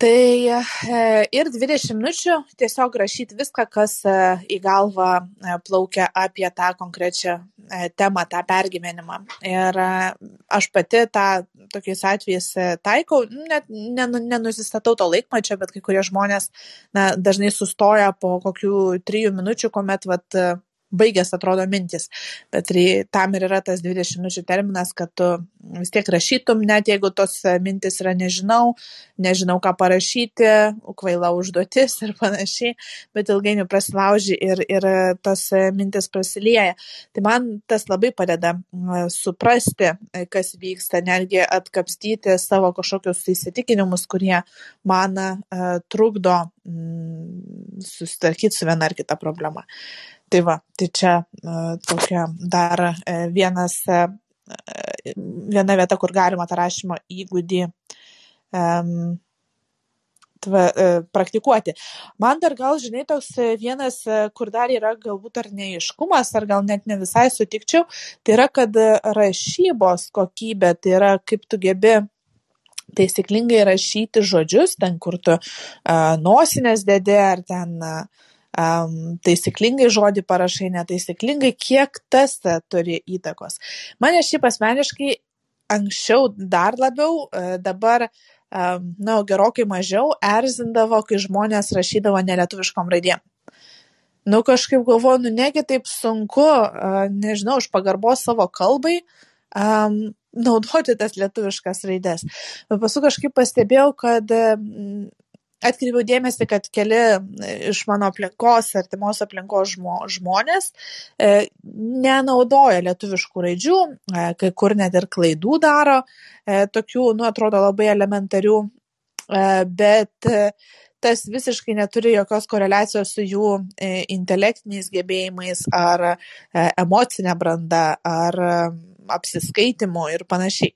Tai e, ir 20 minučių tiesiog rašyti viską, kas e, į galvą e, plaukia apie tą konkrečią temą, tą pergyvenimą. Ir aš pati tą tokiais atvejais taikau, net nenusistatau to laikmačio, bet kai kurie žmonės na, dažnai sustoja po kokių trijų minučių, kuomet vat, baigęs atrodo mintis. Bet tam ir yra tas 20 minučių terminas, kad tu vis tiek rašytum, net jeigu tos mintis yra nežinau, nežinau ką parašyti, kvaila užduotis ir panašiai, bet ilgainiui prasilauži ir, ir tos mintis prasilieja. Tai man tas labai padeda suprasti, kas vyksta, netgi atkapstyti savo kažkokius įsitikinimus, kurie man trukdo mm, susitvarkyti su viena ar kita problema. Tai va, tai čia e, tokia dar e, vienas, e, viena vieta, kur galima tą rašymo įgūdį um, tva, praktikuoti. Man dar gal, žinai, toks vienas, kur dar yra galbūt ar neiškumas, ar gal net ne visai sutikčiau, tai yra, kad rašybos kokybė, tai yra kaip tu gebi taisyklingai rašyti žodžius, ten kur tu uh, nosinės dėdė, ar ten uh, um, taisyklingai žodį parašai, netaisyklingai, kiek tas turi įtakos. Mane šiaip asmeniškai anksčiau dar labiau, dabar, um, na, gerokai mažiau erzindavo, kai žmonės rašydavo nelietuviškom raidėm. Nu, kažkaip galvoju, nu, negi taip sunku, uh, nežinau, iš pagarbos savo kalbai, um, naudoti tas lietuviškas raidės. Bet paskui kažkaip pastebėjau, kad atkreipiau dėmesį, kad keli e, iš mano aplinkos, artimos aplinkos žmo, žmonės e, nenaudoja lietuviškų raidžių, e, kai kur net ir klaidų daro, e, tokių, nu, atrodo labai elementarių, e, bet e, tas visiškai neturi jokios koreliacijos su jų e, intelektiniais gebėjimais ar e, emocinė branda ar e, apsiskaitimu ir panašiai.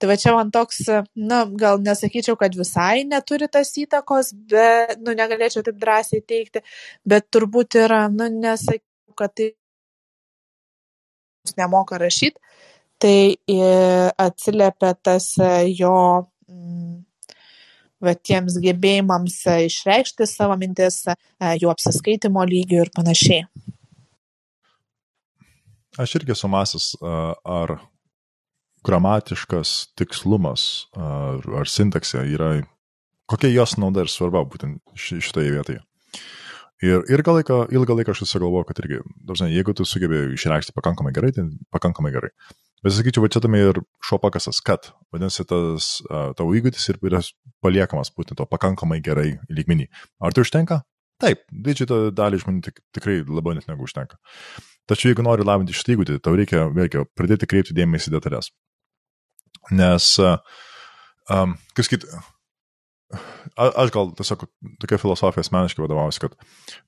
Tai va čia man toks, na, gal nesakyčiau, kad visai neturi tas įtakos, bet, nu, negalėčiau taip drąsiai teikti, bet turbūt yra, nu, nesakyčiau, kad tai nemoka rašyti, tai atsiliepia tas jo mm, va, tiems gebėjimams išreikšti savo mintis, jų apsiskaitimo lygių ir panašiai.
Aš irgi esu masęs, ar gramatiškas tikslumas ar, sintaksė yra, kokia jos nauda ir svarba būtent šitoje vietoje. Ir ilgą laiką, ilgą laiką aš visą galvoju, kad irgi, dažnai, jeigu tu sugebėjai išreikšti pakankamai gerai, tai pakankamai gerai. Bet sakyčiau, va čia tame ir šio pakasas, kad, vadinasi, tas uh, tavo įgūdis ir yra paliekamas būtent to pakankamai gerai lygmenį. Ar tai užtenka? Taip, didžiąją dalį žmonių tik, tikrai labiau net negu užtenka. Tačiau jeigu nori lavinti šitą įgūdį, tau reikia, reikia pradėti kreipti dėmesį į detalės. Nes, um, kaip sakyt, aš gal tiesiog tokia filosofija asmeniškai vadovaujuosi, kad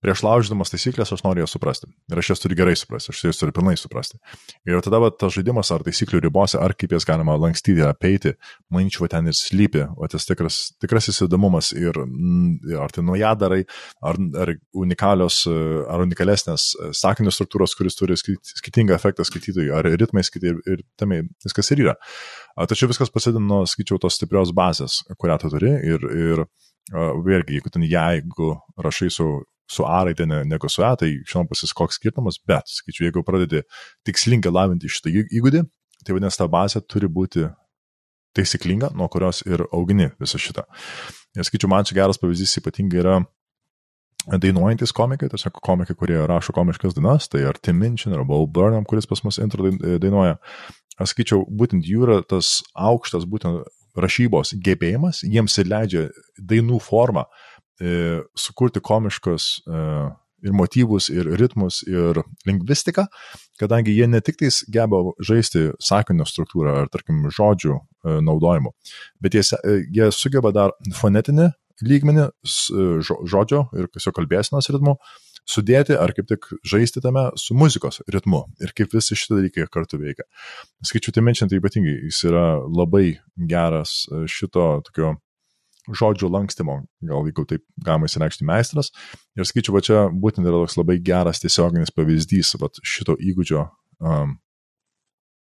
prieš laužydamas taisyklės aš noriu jas suprasti. Ir aš jas turiu gerai suprasti, aš jas turiu pilnai suprasti. Ir tada va, tas žaidimas ar taisyklių ribose, ar kaip jas galima lankstyti, apeiti, manyčiau, ten ir slypi, o tas tikras, tikrasis įdomumas ir ar tai nuojadarai, ar, ar unikalios, ar unikalesnės sakinių struktūros, kuris turi skirtingą efektą skaitytojui, ar ritmai skaityti ir, ir tame viskas ir yra. Tačiau viskas prasideda nuo, skaičiau, tos stiprios bazės, kurią tu turi ir, ir vėlgi, jeigu ten jeigu rašai su, su A raidė ne, negu su E, tai žinoma pasis koks skirtumas, bet, skaičiau, jeigu pradedi tikslingai lavinti šitą įgūdį, tai vadinasi, ta bazė turi būti taisyklinga, nuo kurios ir augini visą šitą. Ir skaičiu, man čia geras pavyzdys ypatingai yra dainuojantis komikai, tiesiog komikai, kurie rašo komiškas dainas, tai ar Tim Minchin, ar Bob Burnham, kuris pas mus intro dainuoja. Aš skaičiau, būtent jų yra tas aukštas būtent rašybos gebėjimas, jiems ir leidžia dainų formą e, sukurti komiškus e, ir motyvus, ir ritmus, ir lingvistiką, kadangi jie ne tik tais geba žaisti sakinio struktūrą ar, tarkim, žodžių e, naudojimu, bet jie, e, jie sugeba dar fonetinį lygmenį e, žodžio ir tiesiog kalbėsinos ritmu sudėti ar kaip tik žaisti tame su muzikos ritmu ir kaip visi šitie dalykai kartu veikia. Skaičiu, menčiant, tai ypatingai jis yra labai geras šito tokio žodžių lankstimo, gal jeigu taip galima įsireikšti meistras. Ir skaičiu, va čia būtent yra toks labai geras tiesioginis pavyzdys va, šito įgūdžio um,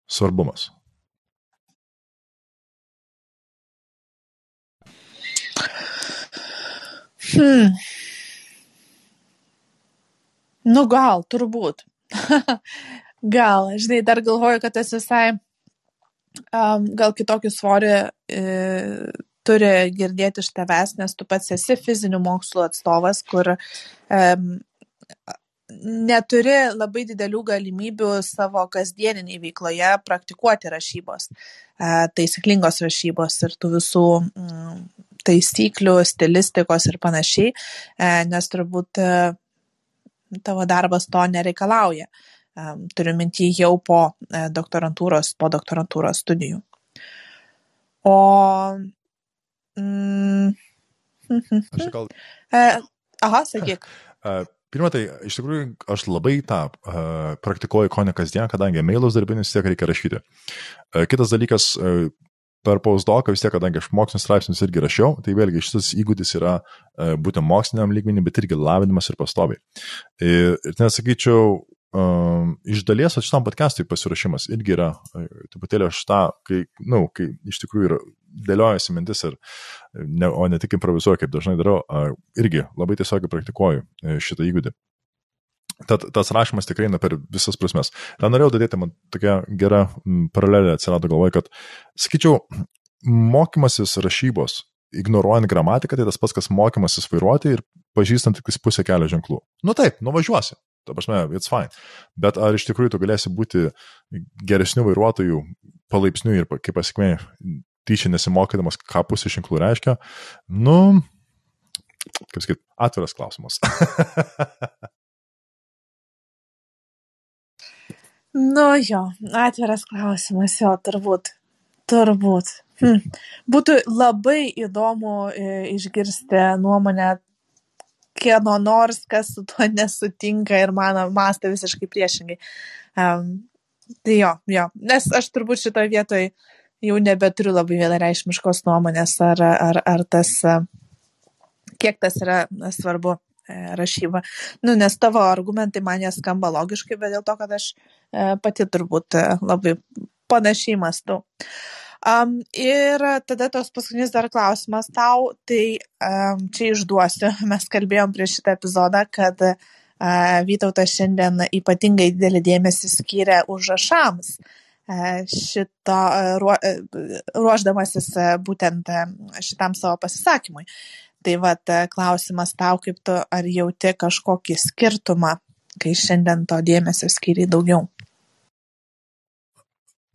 svarbumas.
Hmm. Nu gal, turbūt. gal, žinai, dar galvoju, kad tas visai um, gal kitokį svorį e, turi girdėti iš tavęs, nes tu pats esi fizinių mokslų atstovas, kur um, neturi labai didelių galimybių savo kasdieniniai veikloje praktikuoti rašybos, uh, taisyklingos rašybos ir tų visų um, taisyklių, stilistikos ir panašiai, uh, nes turbūt uh, tavo darbas to nereikalauja. Um, turiu mintį jau po doktorantūros, po doktorantūros studijų. O Mm.
Aš gal.
E, aha, sakyk.
Pirma, tai iš tikrųjų aš labai tą uh, praktikuoju ko ne kasdien, kadangi mailus darbinius tiek reikia rašyti. Uh, kitas dalykas, uh, per pausdoką vis tiek, kadangi aš mokslinius straipsnius irgi rašiau, tai vėlgi šitas įgūdis yra uh, būtent moksliniam lygmenį, bet irgi lavinimas ir pastoviai. Ir, ir ten sakyčiau, Um, iš dalies šitam podcastui pasirašymas irgi yra, truputėlį aš tą, kai, na, nu, kai iš tikrųjų yra dėliojasi mintis, ir, ne, o ne tik improvizuoju, kaip dažnai darau, irgi labai tiesiog praktikuoju e, šitą įgūdį. Tad tas rašymas tikrai eina per visas prasmes. Ten norėjau dadėti, man tokia gera paralelė atsirado galvoje, kad, sakyčiau, mokymasis rašybos, ignoruojant gramatiką, tai tas pats, kas mokymasis vairuoti ir pažįstant tik pusę kelio ženklų. Nu taip, nuvažiuosi. Ta prasme, it's fine. Bet ar iš tikrųjų tu galėsi būti geresnių vairuotojų palaipsniui ir kaip pasiekmė tyčia nesimokydamas, ką pusė šinklų reiškia? Nu, kaip sakyt, atviras klausimas.
nu jo, atviras klausimas, jo, turbūt. Turbūt. Hm. Būtų labai įdomu e, išgirsti nuomonę kieno nors, kas su tuo nesutinka ir mano mąsto visiškai priešingai. Um, tai jo, jo, nes aš turbūt šitoje vietoje jau nebeturiu labai vienareišmiškos nuomonės, ar, ar, ar tas, kiek tas yra svarbu e, rašyba. Nu, nes tavo argumentai man jie skamba logiškai, bet dėl to, kad aš e, pati turbūt e, labai panašiai mastu. Um, ir tada tos paskutinis dar klausimas tau, tai um, čia išduosiu, mes kalbėjom prieš šitą epizodą, kad uh, Vytautas šiandien ypatingai didelį dėmesį skyrė užrašams šito ruo, ruoždamasis būtent šitam savo pasisakymui. Tai vad klausimas tau, kaip tu ar jauti kažkokį skirtumą, kai šiandien to dėmesio skiriai daugiau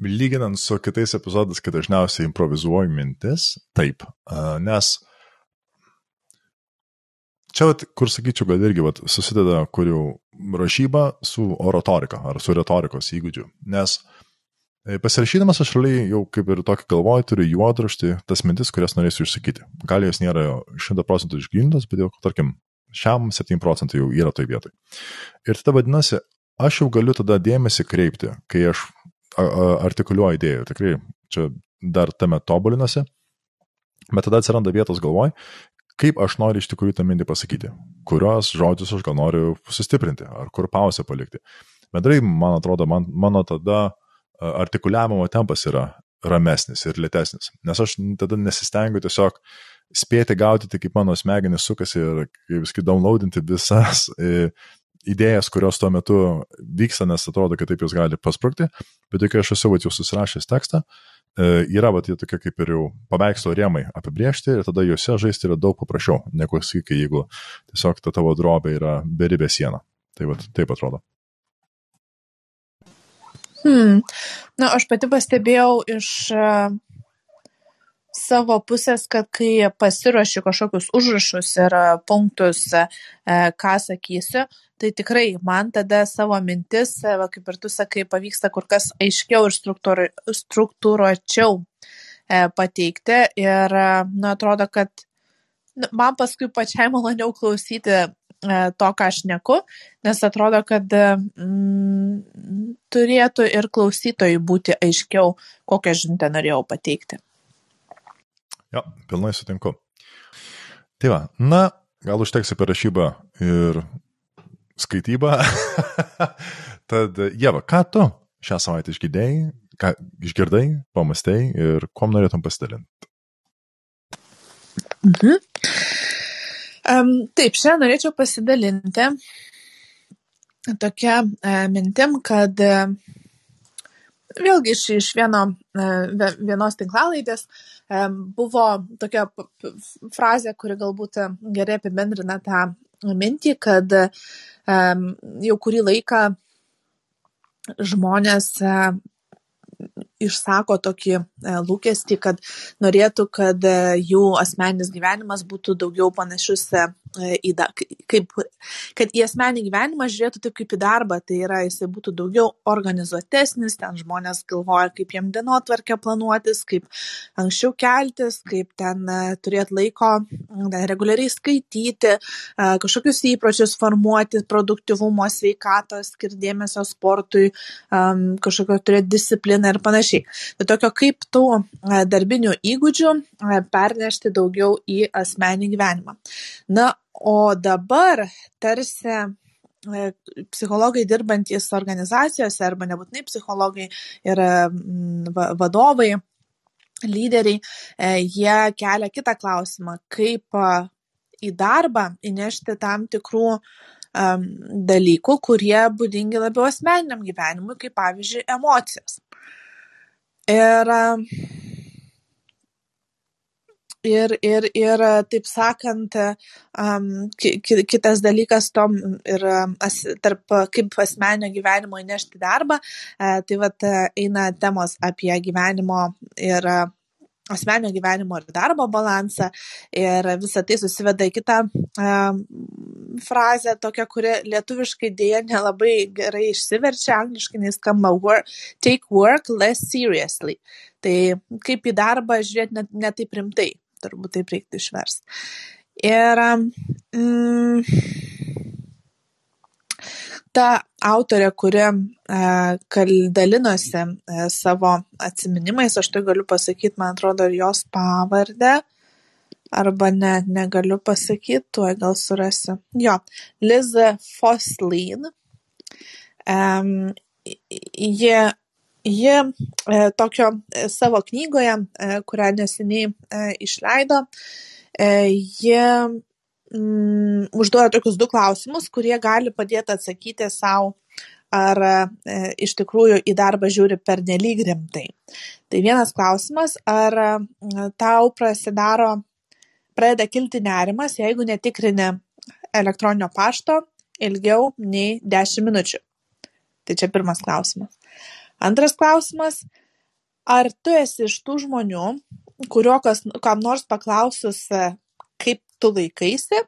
lyginant su kitais epizodais, kai dažniausiai improvizuoju mintis, taip, nes čia, vat, kur sakyčiau, kad irgi vat, susideda, kur jau rašyba su oratorika ar su retorikos įgūdžiu. Nes e, pasirašydamas aš realiai jau kaip ir tokį galvoju, turiu juodraštį tas mintis, kurias norėsiu išsakyti. Gal jos nėra 100 procentų išgrindos, bet jau, tarkim, šiam 7 procentai jau yra toj vietoj. Ir tada vadinasi, aš jau galiu tada dėmesį kreipti, kai aš artikuliuoja idėjų. Tikrai čia dar tame tobulinasi. Bet tada atsiranda vietos galvoj, kaip aš noriu iš tikrųjų tą mintį pasakyti, kurios žodžius aš gal noriu sustiprinti, ar kur pauzę palikti. Bendrai, man atrodo, man, mano tada artikuliavimo tempas yra ramesnis ir lėtesnis, nes aš tada nesistengiu tiesiog spėti gaudyti, kaip mano smegenys sukasi ir, kaip viskai, downloadinti visas idėjas, kurios tuo metu vyksta, nes atrodo, kad taip jos gali pasprūkti, bet kai aš esu jau susirašęs tekstą, e, yra va, tie tokie kaip ir jau paveikslo rėmai apibriežti ir tada juose žaisti yra daug paprasčiau, negu sakai, jeigu tiesiog ta tavo drobė yra beribė siena. Tai va, taip atrodo.
Hmm. Na, aš pati pastebėjau iš uh, savo pusės, kad kai pasiruošiu kažkokius užrašus ir punktus, e, ką sakysiu, tai tikrai man tada savo mintis, e, va, kaip ir tu sakai, pavyksta kur kas aiškiau ir struktūruočiau e, pateikti. Ir, na, atrodo, kad nu, man paskui pačiai maloniau klausyti to, ką aš neku, nes atrodo, kad mm, turėtų ir klausytojui būti aiškiau, kokią žinutę norėjau pateikti.
Jo, pilnai sutinku. Tai va, na, gal užteks apie rašybą ir skaitybą. Tad, Jeva, ką tu šią savaitę išgirdėjai, ką išgirdai, pamastai ir kuom norėtum pasidalinti?
Mhm. Um, taip, šiandien norėčiau pasidalinti tokia uh, mintim, kad uh, vėlgi iš, iš vieno, e, vienos tinklalaidės e, buvo tokia frazė, kuri galbūt gerai apibendrina tą mintį, kad e, jau kurį laiką žmonės išsako tokį e, lūkestį, kad norėtų, kad e, jų asmeninis gyvenimas būtų daugiau panašus e, į, da, kaip, kad į asmenį gyvenimą žiūrėtų taip kaip į darbą, tai yra jisai būtų daugiau organizuotesnis, ten žmonės galvoja, kaip jiem dienotvarkę planuotis, kaip anksčiau keltis, kaip ten turėti laiko reguliariai skaityti, kažkokius įpročius formuoti, produktivumo, sveikatos, skirdėmėsio sportui, kažkokio turėti discipliną ir panašiai panašiai. Tai tokio kaip tų e, darbinių įgūdžių e, pernešti daugiau į asmenį gyvenimą. Na, o dabar tarsi e, psichologai dirbantys organizacijose arba nebūtinai psichologai ir vadovai, lyderiai, jie kelia kitą klausimą, kaip į darbą įnešti tam tikrų dalykų, kurie būdingi labiau asmeniniam gyvenimui, kaip pavyzdžiui emocijas. Ir, ir, ir, ir taip sakant, um, kitas dalykas tom ir as, tarp kaip asmenio gyvenimo įnešti darbą, uh, tai vat eina temos apie gyvenimo ir asmenio gyvenimo ir darbo balansą ir visa tai susiveda į kitą um, frazę, tokią, kuri lietuviškai dėja nelabai gerai išsiverčia, angliškai neskamba work, take work less seriously. Tai kaip į darbą žiūrėti net, net taip rimtai, turbūt taip reiktų išversti. Ir mm, ta autorė, kuri e, dalinosi e, savo atsiminimais, aš tai galiu pasakyti, man atrodo, ir jos pavardę, arba ne, negaliu pasakyti, tuoj gal surasiu. Jo, Liza Foslin. Um, ji Ji e, tokio e, savo knygoje, e, kurią neseniai e, išleido, e, ji mm, užduoda tokius du klausimus, kurie gali padėti atsakyti savo, ar e, iš tikrųjų į darbą žiūri per nelyg rimtai. Tai vienas klausimas, ar e, tau prasidaro, pradeda kilti nerimas, jeigu netikrini elektroninio pašto ilgiau nei 10 minučių. Tai čia pirmas klausimas. Antras klausimas, ar tu esi iš tų žmonių, kurio kas, kam nors paklausus, kaip tu laikaisi,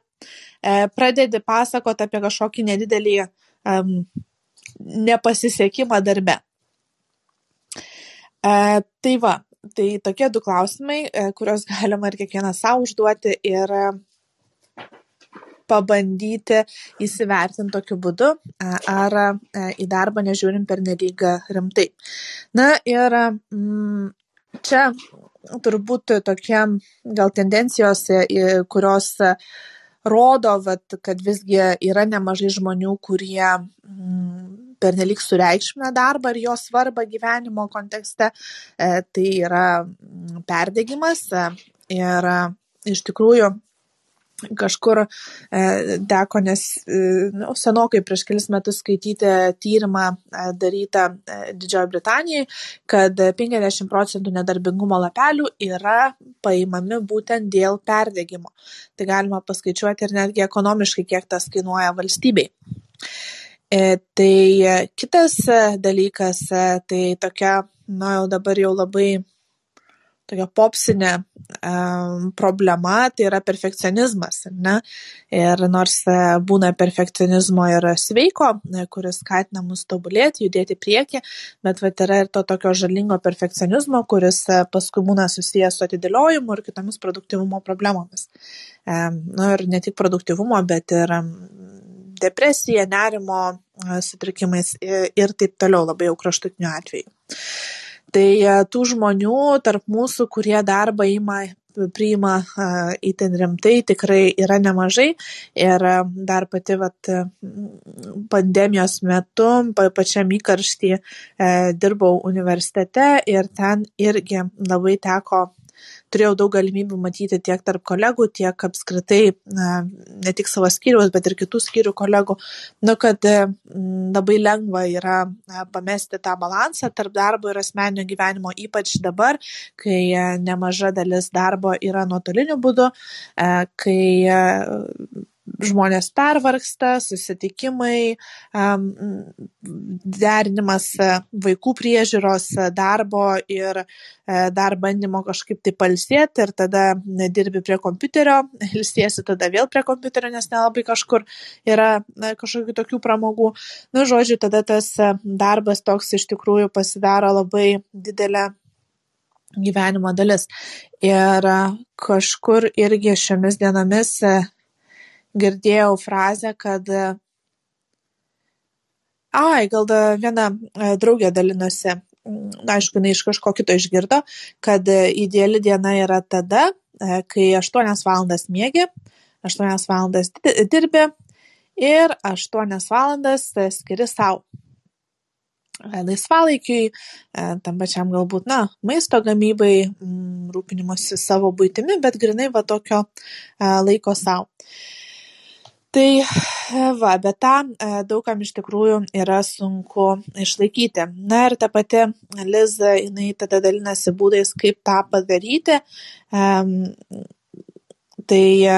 e, pradedi pasakoti apie kažkokį nedidelį um, nepasisekimą darbe. E, tai va, tai tokie du klausimai, e, kuriuos galima ir kiekvienas savo užduoti ir pabandyti įsivertinti tokiu būdu, ar į darbą nežiūrim per nelyg rimtai. Na ir mm, čia turbūt tokie gal tendencijos, kurios rodo, vat, kad visgi yra nemažai žmonių, kurie mm, pernelyg sureikšmina darbą ir jo svarbą gyvenimo kontekste. E, tai yra mm, perdegimas e, ir e, iš tikrųjų kažkur e, teko, nes e, nu, senokai prieš kelis metus skaityti tyrimą e, darytą Didžiojo Britanijoje, kad 50 procentų nedarbingumo lapelių yra paimami būtent dėl perdėgymo. Tai galima paskaičiuoti ir netgi ekonomiškai, kiek tas kainuoja valstybei. Tai kitas dalykas, tai tokia, na jau dabar jau labai tokia popsinė um, problema, tai yra perfekcionizmas. Ne? Ir nors e, būna perfekcionizmo ir sveiko, e, kuris skatina mus tobulėti, judėti prieki, bet vat, yra ir to tokio žalingo perfekcionizmo, kuris paskui būna susijęs su atidėliojimu ir kitomis produktivumo problemomis. Um, nu, ir ne tik produktivumo, bet ir um, depresija, nerimo sutrikimais ir taip toliau labai jau kraštutiniu atveju tai e, tų žmonių tarp mūsų, kurie darbą ima priima įtin e, rimtai, tikrai yra nemažai. Ir e, dar pati vat, pandemijos metu, pačiam įkarštį, dirbau universitete ir ten irgi labai teko turėjau daug galimybių matyti tiek tarp kolegų, tiek apskritai ne tik savo skyriaus, bet ir kitų skyrių kolegų, nu, kad labai lengva yra pamesti tą balansą tarp darbo ir asmeninio gyvenimo, ypač dabar, kai nemaža dalis darbo yra nuotoliniu būdu, kai žmonės pervargsta, susitikimai, derinimas e, vaikų priežiūros, e, darbo ir e, dar bandymo kažkaip tai palsėti ir tada dirbi prie kompiuterio, ilsiesi tada vėl prie kompiuterio, nes nelabai kažkur yra kažkokių tokių pramogų. Nu, žodžiu, tada tas darbas toks iš tikrųjų pasidaro labai didelė gyvenimo dalis. Ir kažkur irgi šiomis dienomis girdėjau frazę, kad ai, gal viena e, draugė dalinosi, aišku, ne iš kažko kito išgirdo, kad ideali diena yra tada, e, kai 8 valandas mėgi, 8 valandas dirbi ir 8 valandas skiri savo e, laisvalaikiui, tam pačiam galbūt, na, maisto gamybai, rūpinimuose savo būtimi, bet grinai va tokio laiko savo tai va bet tą e, daug kam iš tikrųjų yra sunku išlaikyti. Na ir ta pati liz jinai tada dalinasi būdais kaip tą padaryti. Tai e,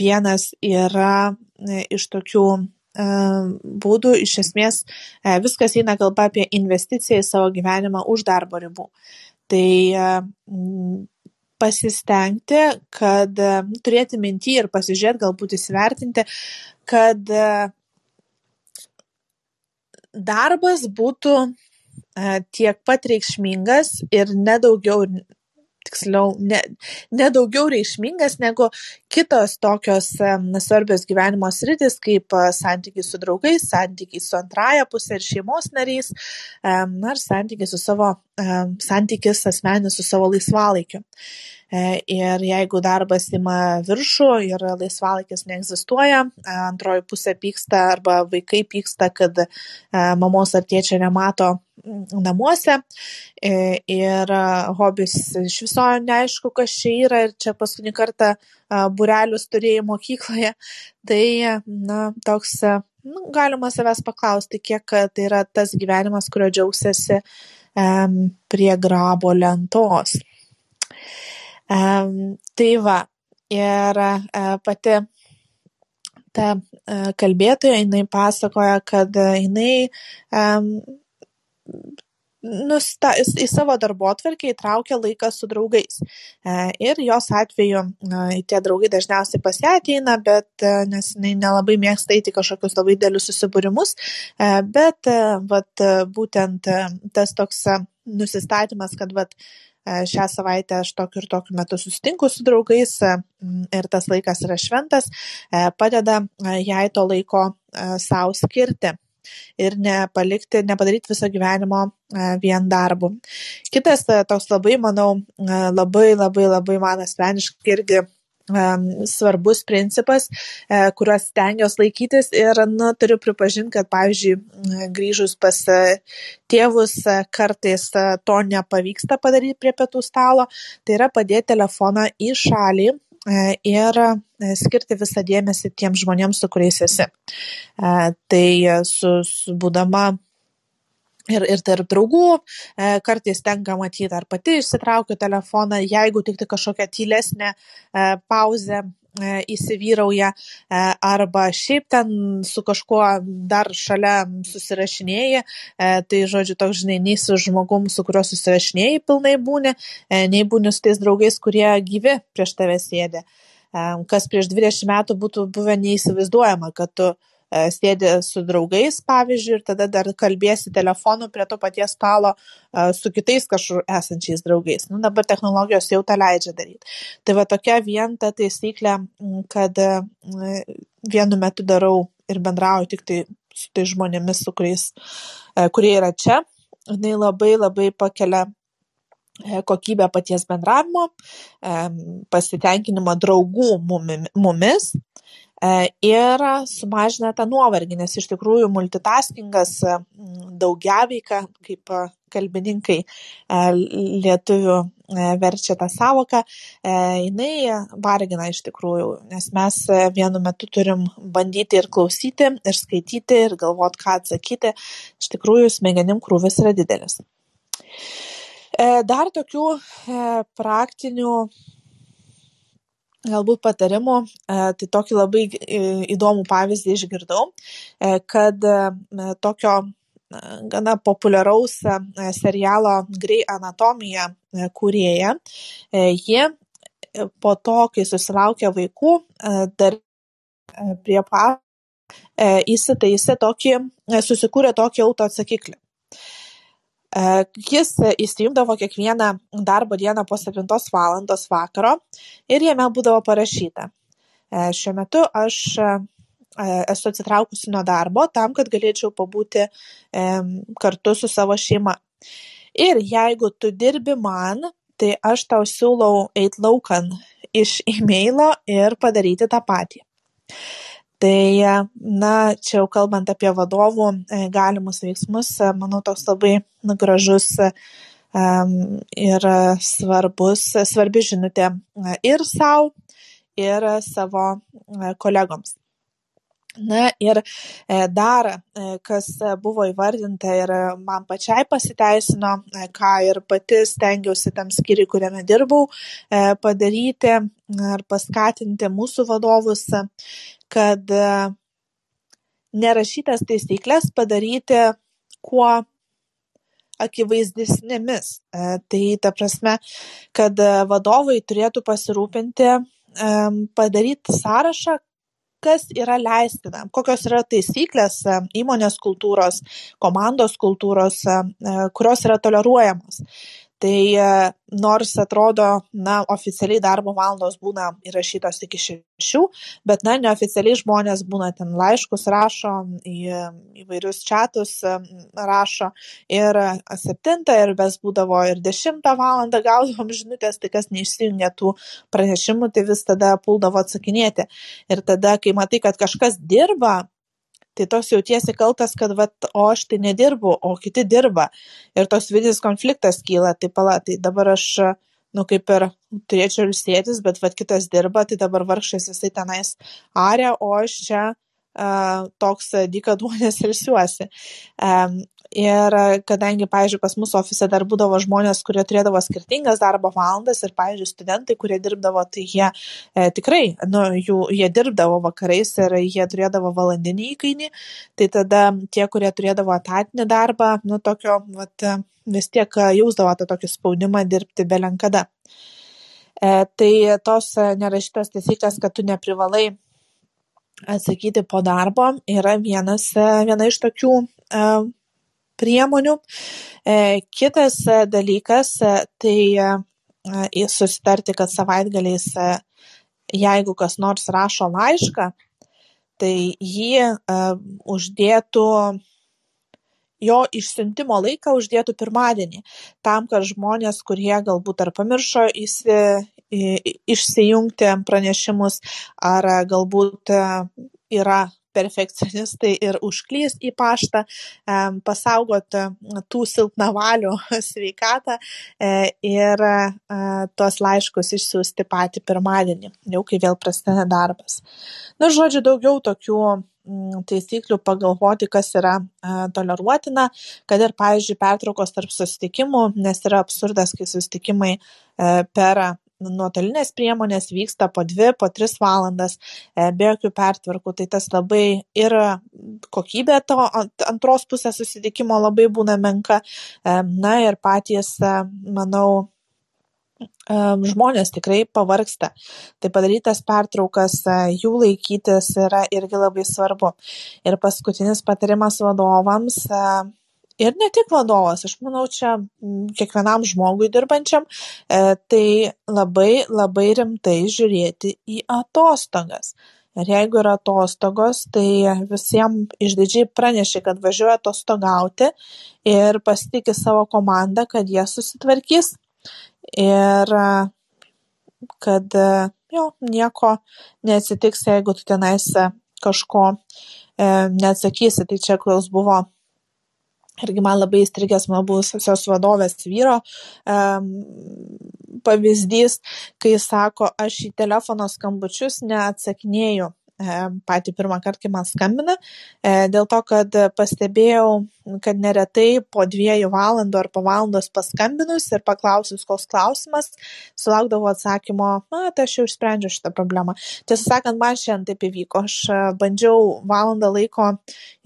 vienas yra e, iš tokių būdų. Iš esmės viskas eina kalba apie investiciją į savo gyvenimą už darbo ribų. Tai pasistengti, kad turėti minty ir pasižiūrėti, galbūt įsivertinti, kad darbas būtų tiek pat reikšmingas ir nedaugiau tiksliau, ne, ne daugiau reikšmingas negu kitos tokios svarbios gyvenimo sritis, kaip santykiai su draugais, santykiai su antraja pusė ir šeimos nariais, ar santykiai su savo, santykis asmenis su savo laisvalaikiu. E, ir jeigu darbas ima viršų ir laisvalaikis neegzistuoja, antroji pusė pyksta arba vaikai pyksta, kad mamos ar tėčio nemato namuose e, ir hobis iš viso neaišku, kas čia yra ir čia paskutinį kartą burelius turėjai mokykloje, tai na, toks nu, galima savęs paklausti, kiek tai yra tas gyvenimas, kurio džiaugsiasi um, prie grabo lentos. Tai va, ir e, pati ta kalbėtoja, jinai pasakoja, kad jinai nusta, į savo darbo atvarkę įtraukia laiką su draugais. E, ir jos atveju tie draugai dažniausiai pas ją ateina, bet nes jinai nelabai mėgsta eiti kažkokius labai dėlius susibūrimus, bet vat, būtent tas toks nusistatymas, kad vat, E, šią savaitę aš tokiu ir tokiu metu susitinku su draugais e, ir tas laikas yra šventas, e, padeda jai to laiko savo skirti ir nepalikti, nepadaryti viso gyvenimo vien darbu. Kitas toks labai, manau, labai, labai, labai man asmeniškai irgi svarbus principas, e, kuriuos stengiuosi laikytis ir, na, turiu pripažinti, kad, pavyzdžiui, grįžus pas e, tėvus e, kartais to nepavyksta padaryti prie pietų stalo, tai yra padėti telefoną į šalį ir skirti visą dėmesį tiems žmonėms, su kuriais esi. Tai su, su būdama ir, ir tarp draugų kartais tenka matyti, ar pati išsitraukiu telefoną, jeigu tik tai kažkokia tylesnė pauzė E, įsivyrauja e, arba šiaip ten su kažkuo dar šalia susirašinėji, e, tai žodžiu, toks žinai, nei su žmogum, su kuriuo susirašinėjai pilnai būni, nei būni su tais draugais, kurie gyvi prieš tave sėdė. Kas prieš 20 metų būtų buvę neįsivaizduojama, kad tu E, sėdi su draugais, pavyzdžiui, ir tada dar kalbėsi telefonu prie to paties stalo e, su kitais kažkur esančiais draugais. Nu, dabar technologijos jau tą leidžia daryti. Tai va tokia vien ta taisyklė, kad e, vienu metu darau ir bendrauju tik tai su tai žmonėmis, su kuriais, kurie yra čia, jinai labai labai pakelia kokybę paties bendravimo, pasitenkinimo draugų mumis E, ir sumažina tą nuovargį, nes iš tikrųjų multitaskingas daugiaveika, kaip kalbininkai e, lietuvių e, verčia tą savoką, jinai vargina iš tikrųjų, nes mes vienu metu turim bandyti ir klausyti, ir skaityti, ir galvoti, ką atsakyti. Iš tikrųjų, smegenim krūvis yra didelis. Dar tokių praktinių galbūt patarimų, e, tai tokį labai e, įdomų pavyzdį išgirdau, e, kad tokio gana populiaraus serialo Grey Anatomija kūrėja, ji po to, kai susilaukė vaikų, dar prie pa įsitaisė tokį, susikūrė tokį autoatsakiklį. E, jis įsijungdavo kiekvieną darbo dieną po 7 valandos vakaro ir jame būdavo parašyta. E, šiuo metu aš e, esu atsitraukusi nuo darbo tam, kad galėčiau pabūti kartu su savo šeima. Ir jeigu tu dirbi man, tai aš tau siūlau eiti laukan iš e-mailo ir padaryti tą patį tai na čia jau kalbant apie vadovų e, galimus veiksmus e, manau toks labai nu, gražus ir svarbus svarbi žinutė e, ir sau ir savo kolegoms. Na ir dar, kas buvo įvardinta ir man pačiai pasiteisino, ką ir pati stengiausi tam skiriui, kuriame dirbau, padaryti ar paskatinti mūsų vadovus, kad nerašytas taisyklės padaryti kuo akivaizdesnėmis. Tai ta prasme, kad vadovai turėtų pasirūpinti padaryti sąrašą, kas yra leistina, kokios yra taisyklės e, įmonės kultūros, komandos kultūros, e, kurios yra toleruojamos tai e, nors atrodo na oficialiai darbo valandos būna įrašytos iki šešių bet na neoficialiai žmonės būna ten laiškus rašo į įvairius čatus e, rašo ir septintą ir ves būdavo ir dešimtą valandą gaudavom žinutes tai kas neišsijungė tų pranešimų tai vis tada puldavo atsakinėti. Ir tada kai matai kad kažkas dirba tai toks jautiesi kaltas, kad, vat, o aš tai nedirbu, o kiti dirba. Ir toks vidinis konfliktas kyla, tai pala, tai dabar aš, nu, kaip ir turėčiau ilsėtis, bet, vat, kitas dirba, tai dabar vargšas jisai tenais arė, o aš čia uh, toks dykaduonės ilsiuosi. Um, ir kadangi pavyzdžiui pas mus ofise dar būdavo žmonės kurie turėdavo skirtingas darbo valandas ir pavyzdžiui studentai kurie dirbdavo tai jie e, tikrai nu jų jie dirbdavo vakarais ir jie turėdavo valandinį įkainį tai tada tie kurie turėdavo etatinį darbą nu tokio vat vis tiek jausdavo tą tokį spaudimą dirbti belenkada e, tai tos nerašytos taisyklės kad tu neprivalai atsakyti po darbo yra vienas viena iš tokių e, priemonių. E, kitas e, dalykas e, tai susitarti, kad savaitgaliais, jeigu kas nors rašo laišką, tai jį uždėtų jo išsiuntimo laiką uždėtų pirmadienį, tam, kad žmonės, kurie galbūt ar pamiršo įsi, išsijungti pranešimus, ar galbūt yra perfekcionistai ir užklys į paštą, pasaugot tų silpnavalių sveikatą ir tuos laiškus išsiųsti patį pirmadienį, jau kai vėl prasideda darbas. Na, žodžiu, daugiau tokių taisyklių pagalvoti, kas yra toleruotina, kad ir, pavyzdžiui, pertraukos tarp susitikimų, nes yra absurdas, kai susitikimai e, per nuotolinės priemonės vyksta po dvi, po tris valandas e, be jokių pertvarkų, tai tas labai ir kokybė to antros pusės susitikimo labai būna menka, e, na ir patys, manau, žmonės tikrai pavargsta. Tai padarytas pertraukas, jų laikytis yra irgi labai svarbu. Ir paskutinis patarimas vadovams. Ir ne tik vadovas, aš manau, čia kiekvienam žmogui dirbančiam, e, tai labai labai rimtai žiūrėti į atostogas. Ir jeigu yra atostogos, tai visiems išdidžiai praneši, kad važiuoja atostogauti ir pasitikė savo komandą, kad jie susitvarkys ir kad jo, nieko neatsitiks, jeigu tu tenais kažko e, neatsakysi. Tai čia klaus buvo irgi man labai įstrigęs mano buvusios vadovės vyro um, pavyzdys, kai sako, aš į telefono skambučius neatsakinėju patį pirmą kartą, kai man skambina, e, dėl to, kad pastebėjau, kad neretai po dviejų valandų ar po valandos paskambinus ir paklausus, koks klausimas, sulaukdavau atsakymo, na, tai aš jau išsprendžiau šitą problemą. Tiesą sakant, man šiandien taip įvyko. Aš e, bandžiau valandą laiko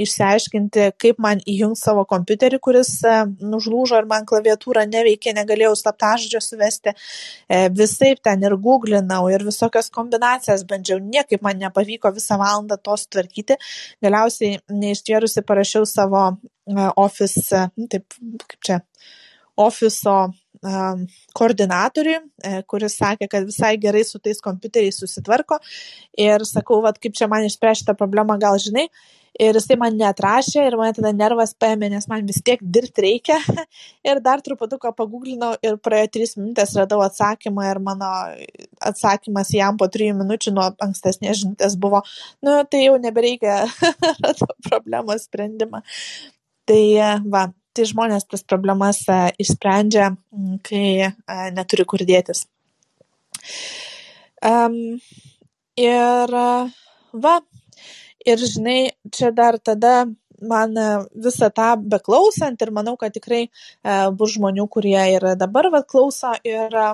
išsiaiškinti, kaip man įjungti savo kompiuterį, kuris e, nužlūžo ir man klaviatūra neveikė, negalėjau slaptažodžio suvesti. Visai ten ir googlinau, ir visokias kombinacijas bandžiau, niekaip man nepavyko reiko visą valandą to sutvarkyti. Galiausiai neištvėrusi parašiau savo e, office, nu, taip kaip čia, ofiso koordinatoriui, e, kuris sakė, kad visai gerai su tais kompiuteriais susitvarko ir sakau, vad kaip čia man išspręsti šitą problemą, gal žinai, ir jisai man neatrašė ir mane tada nervas paėmė, nes man vis tiek dirbti reikia. ir dar truputuką paguglinau ir praėjo 3 minutės radau atsakymą ir mano atsakymas jam po 3 minučių nuo ankstesnės žinutės buvo, nu tai jau nebereikia problemos sprendimą. Tai va, tai žmonės tas problemas išsprendžia, kai neturi kur dėtis. Um, ir va, ir žinai čia dar tada man e, visą tą beklausant ir manau, kad tikrai e, bus žmonių, kurie ir dabar vat klauso ir e,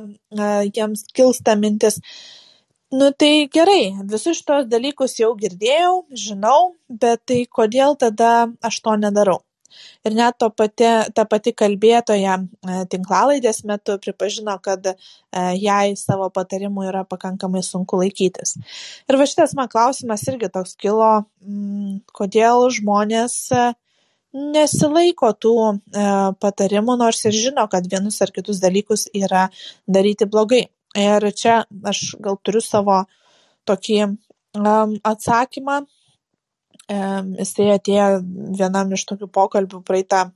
jiems kilsta mintis. Nu tai gerai, visus šitos dalykus jau girdėjau, žinau, bet tai kodėl tada aš to nedarau? Ir net pati, ta pati kalbėtoja e, tinklalaidės metu pripažino, kad e, jai savo patarimų yra pakankamai sunku laikytis. Ir va šitas man klausimas irgi toks kilo, mm, kodėl žmonės e, nesilaiko tų patarimų, nors ir žino, kad vienus ar kitus dalykus yra daryti blogai. Ir čia aš gal turiu savo tokį um, atsakymą, jisai atėjo vienam iš tokių pokalbių praeitą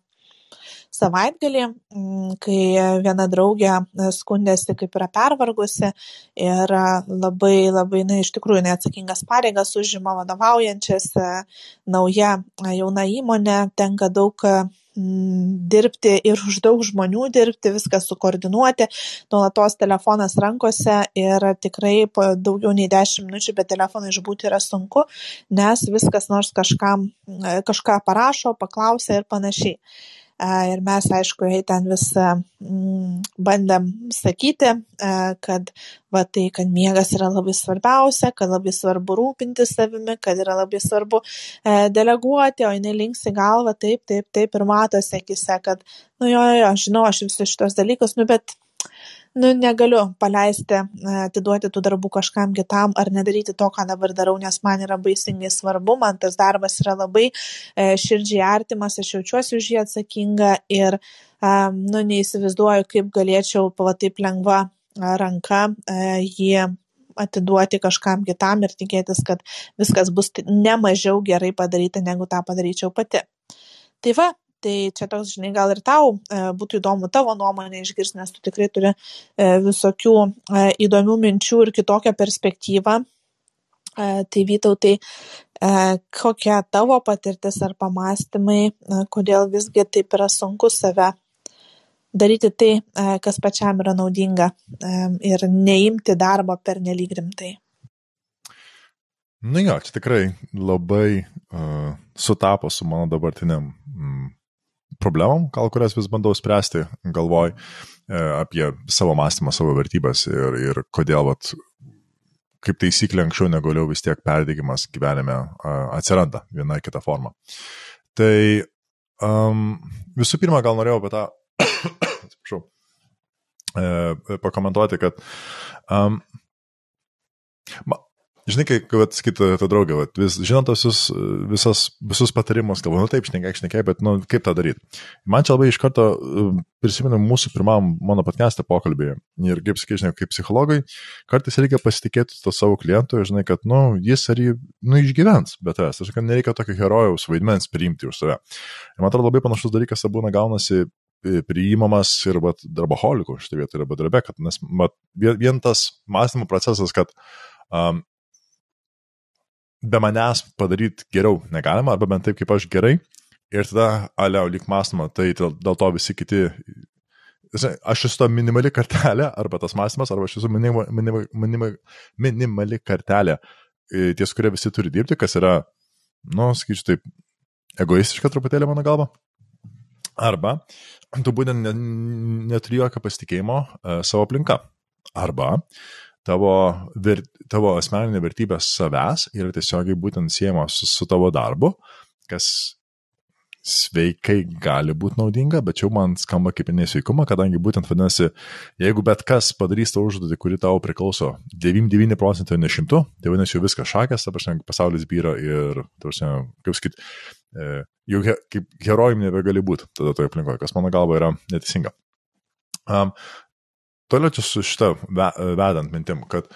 savaitgalį, mm, kai viena draugė e, skundėsi, kaip yra pervargusi ir e, labai, labai, na, iš tikrųjų, neatsakingas pareigas užima vadovaujančias, e, nauja jauna įmonė, tenka daug dirbti ir už daug žmonių dirbti, viską sukoordinuoti, nuolatos telefonas rankose ir tikrai po daugiau nei 10 minučių be telefono išbūti yra sunku, nes viskas nors kažkam, kažką parašo, paklausia ir panašiai. Ir mes, aišku, jai ten vis mm, bandėm sakyti, kad, va, tai, kad miegas yra labai svarbiausia, kad labai svarbu rūpintis savimi, kad yra labai svarbu deleguoti, o jinai linksi galvą, taip, taip, taip ir matosi akise, kad, nu jo, jo, žinau, aš visus šitos dalykus, nu bet nu negaliu paleisti e, atiduoti tų darbų kažkam kitam ar nedaryti to ką dabar darau nes man yra baisingai svarbu man tas darbas yra labai e, širdžiai artimas aš jaučiuosi už jį atsakinga ir nu neįsivaizduoju kaip galėčiau va taip lengva ranka e, jį atiduoti kažkam kitam ir tikėtis, kad viskas bus ne mažiau gerai padaryta, negu tą padaryčiau pati. Tai va, tai čia toks žinai gal ir tau e, būtų įdomu tavo nuomonę išgirsti, nes tu tikrai turi e, visokių e, įdomių minčių ir kitokią perspektyvą. Tai Vytautai, kokia tavo patirtis ar pamastymai, kodėl visgi taip yra sunku save daryti tai, kas pačiam yra naudinga ir neimti darbo per nelyg rimtai.
Nu jo, čia tikrai labai uh, sutapo su mano dabartiniam mm, problemom, gal kurias vis bandau spręsti, galvoj uh, apie savo mąstymą, savo vertybės ir, ir kodėl, vat, kaip taisyklė, anksčiau negaliu vis tiek perdėgymas gyvenime atsiranda viena kita forma. Tai um, visų pirma, gal norėjau apie tą, atsiprašau, uh, pakomentuoti, kad um, ma, Žinai, kai, kai sakytų ta draugė, vat, vis, žinot visus, visas, visus patarimus, galvoju, nu taip, šnekiai, šnekiai, bet nu, kaip tą daryti. Man čia labai iš karto um, prisimenu mūsų pirmam mano podcast'ą pokalbį ir kaip sakai, žinai, kaip psichologai, kartais reikia pasitikėti to savo klientu, žinai, kad, nu, jis ar jį, nu, išgyvens, bet tas, aš kad nereikia tokio herojaus vaidmens priimti už save. Ir man atrodo labai panašus dalykas būna gaunasi e, priimamas ir vat, darboholikų šitą vietą yra bedarbe, kad nes mat, vien tas mąstymo procesas, kad um, be manęs padaryti geriau negalima, arba bent taip, kaip aš gerai. Ir tada, alio, lyg mąstoma, tai dėl, to visi kiti, aš esu ta minimali kartelė, arba tas mąstymas, arba aš esu minima, minima, minima, minimali kartelė, e, ties kurie visi turi dirbti, kas yra, nu, sakyčiau taip, egoistiška truputėlį mano galva. Arba tu būtent neturi jokio pasitikėjimo uh, savo aplinka. Arba tavo, ver, tavo asmeninė vertybė savęs yra tiesiogiai būtent siejama su, su tavo darbu, kas sveikai gali būti naudinga, bet čia man skamba kaip nesveikuma, kadangi būtent vadinasi, jeigu bet kas padarys tą užduotį, kuri tau priklauso 99 procentų ne 100, tai vadinasi jau viskas šakės, ta prasme, pasaulis vyra ir, ta prasme, kaip sakyt, e, jau he, kaip herojim nebegali būti tada toje aplinkoje, kas mano galva yra neteisinga. Um, toliau čia su šitą vedant mintim, kad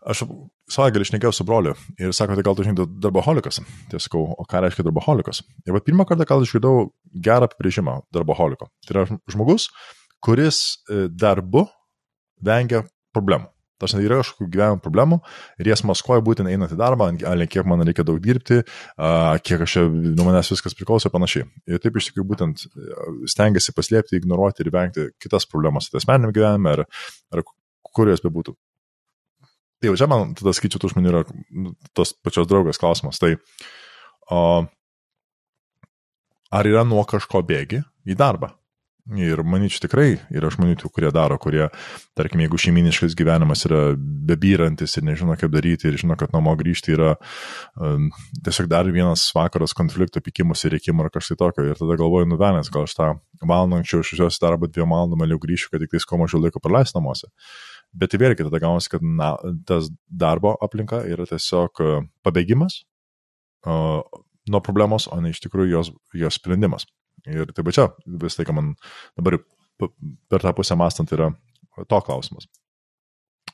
aš savaitgalį išnekėjau su broliu ir sako, tai gal tu žinai darboholikas. Tai sakau, o ką reiškia darboholikas? Ir va pirmą kartą gal išgirdau gerą apibrėžimą darboholiko. Tai yra žmogus, kuris e, darbu vengia problemų. Tas yra kažkokių gyvenimo problemų ir jas maskuoja būtent einant į darbą, ale kiek man reikia daug dirbti, kiek aš čia nuo manęs viskas priklauso ir panašiai. Ir taip iš tikrųjų būtent stengiasi paslėpti, ignoruoti ir vengti kitas problemas, tai asmeniniam gyvenime ar, ar kur jos bebūtų. Tai jau čia man tada skaičiu tų žmonių yra nu, tos pačios draugės klausimas. Tai o, ar yra nuo kažko bėgi į darbą? Ir manyčiau tikrai yra žmonių, kurie daro, kurie, tarkim, jeigu šeiminiškas gyvenimas yra bebyrantis ir nežino, kaip daryti, ir žino, kad namo grįžti yra um, tiesiog dar vienas vakaras konflikto, pikimus ir reikimo ar kažkai tokio. Ir tada galvoju, nuvenęs, gal aš tą valandą anksčiau išvažiuosiu darbą dviem valandom, vėliau grįšiu, kad tik tais kuo mažiau laiko praleisti namuose. Bet tai vėlgi tada gaunasi, kad na, tas darbo aplinka yra tiesiog uh, pabėgimas uh, nuo problemos, o ne iš tikrųjų jos, jos sprendimas. Ir tai va čia vis tai, ką man dabar per tą pusę mąstant yra to klausimas.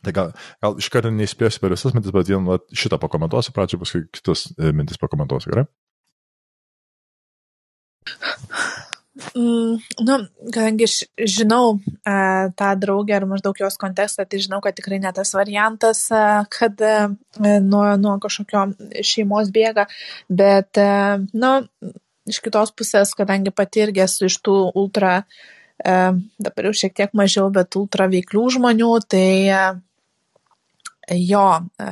Tai gal, gal iš karto neįspėsiu per visas mintis, bet vien šitą pakomentuosiu, pradžioje paskui kitus e, mintis pakomentuosiu, gerai?
Mm, nu, kadangi žinau uh, tą draugę ir maždaug jos kontekstą, tai žinau, kad tikrai ne tas variantas, uh, kad uh, nuo, nuo kažkokio šeimos bėga, bet, uh, nu, iš kitos pusės, kadangi pati irgi esu iš tų ultra, e, dabar jau šiek tiek mažiau, bet ultra veiklių žmonių, tai e, jo e,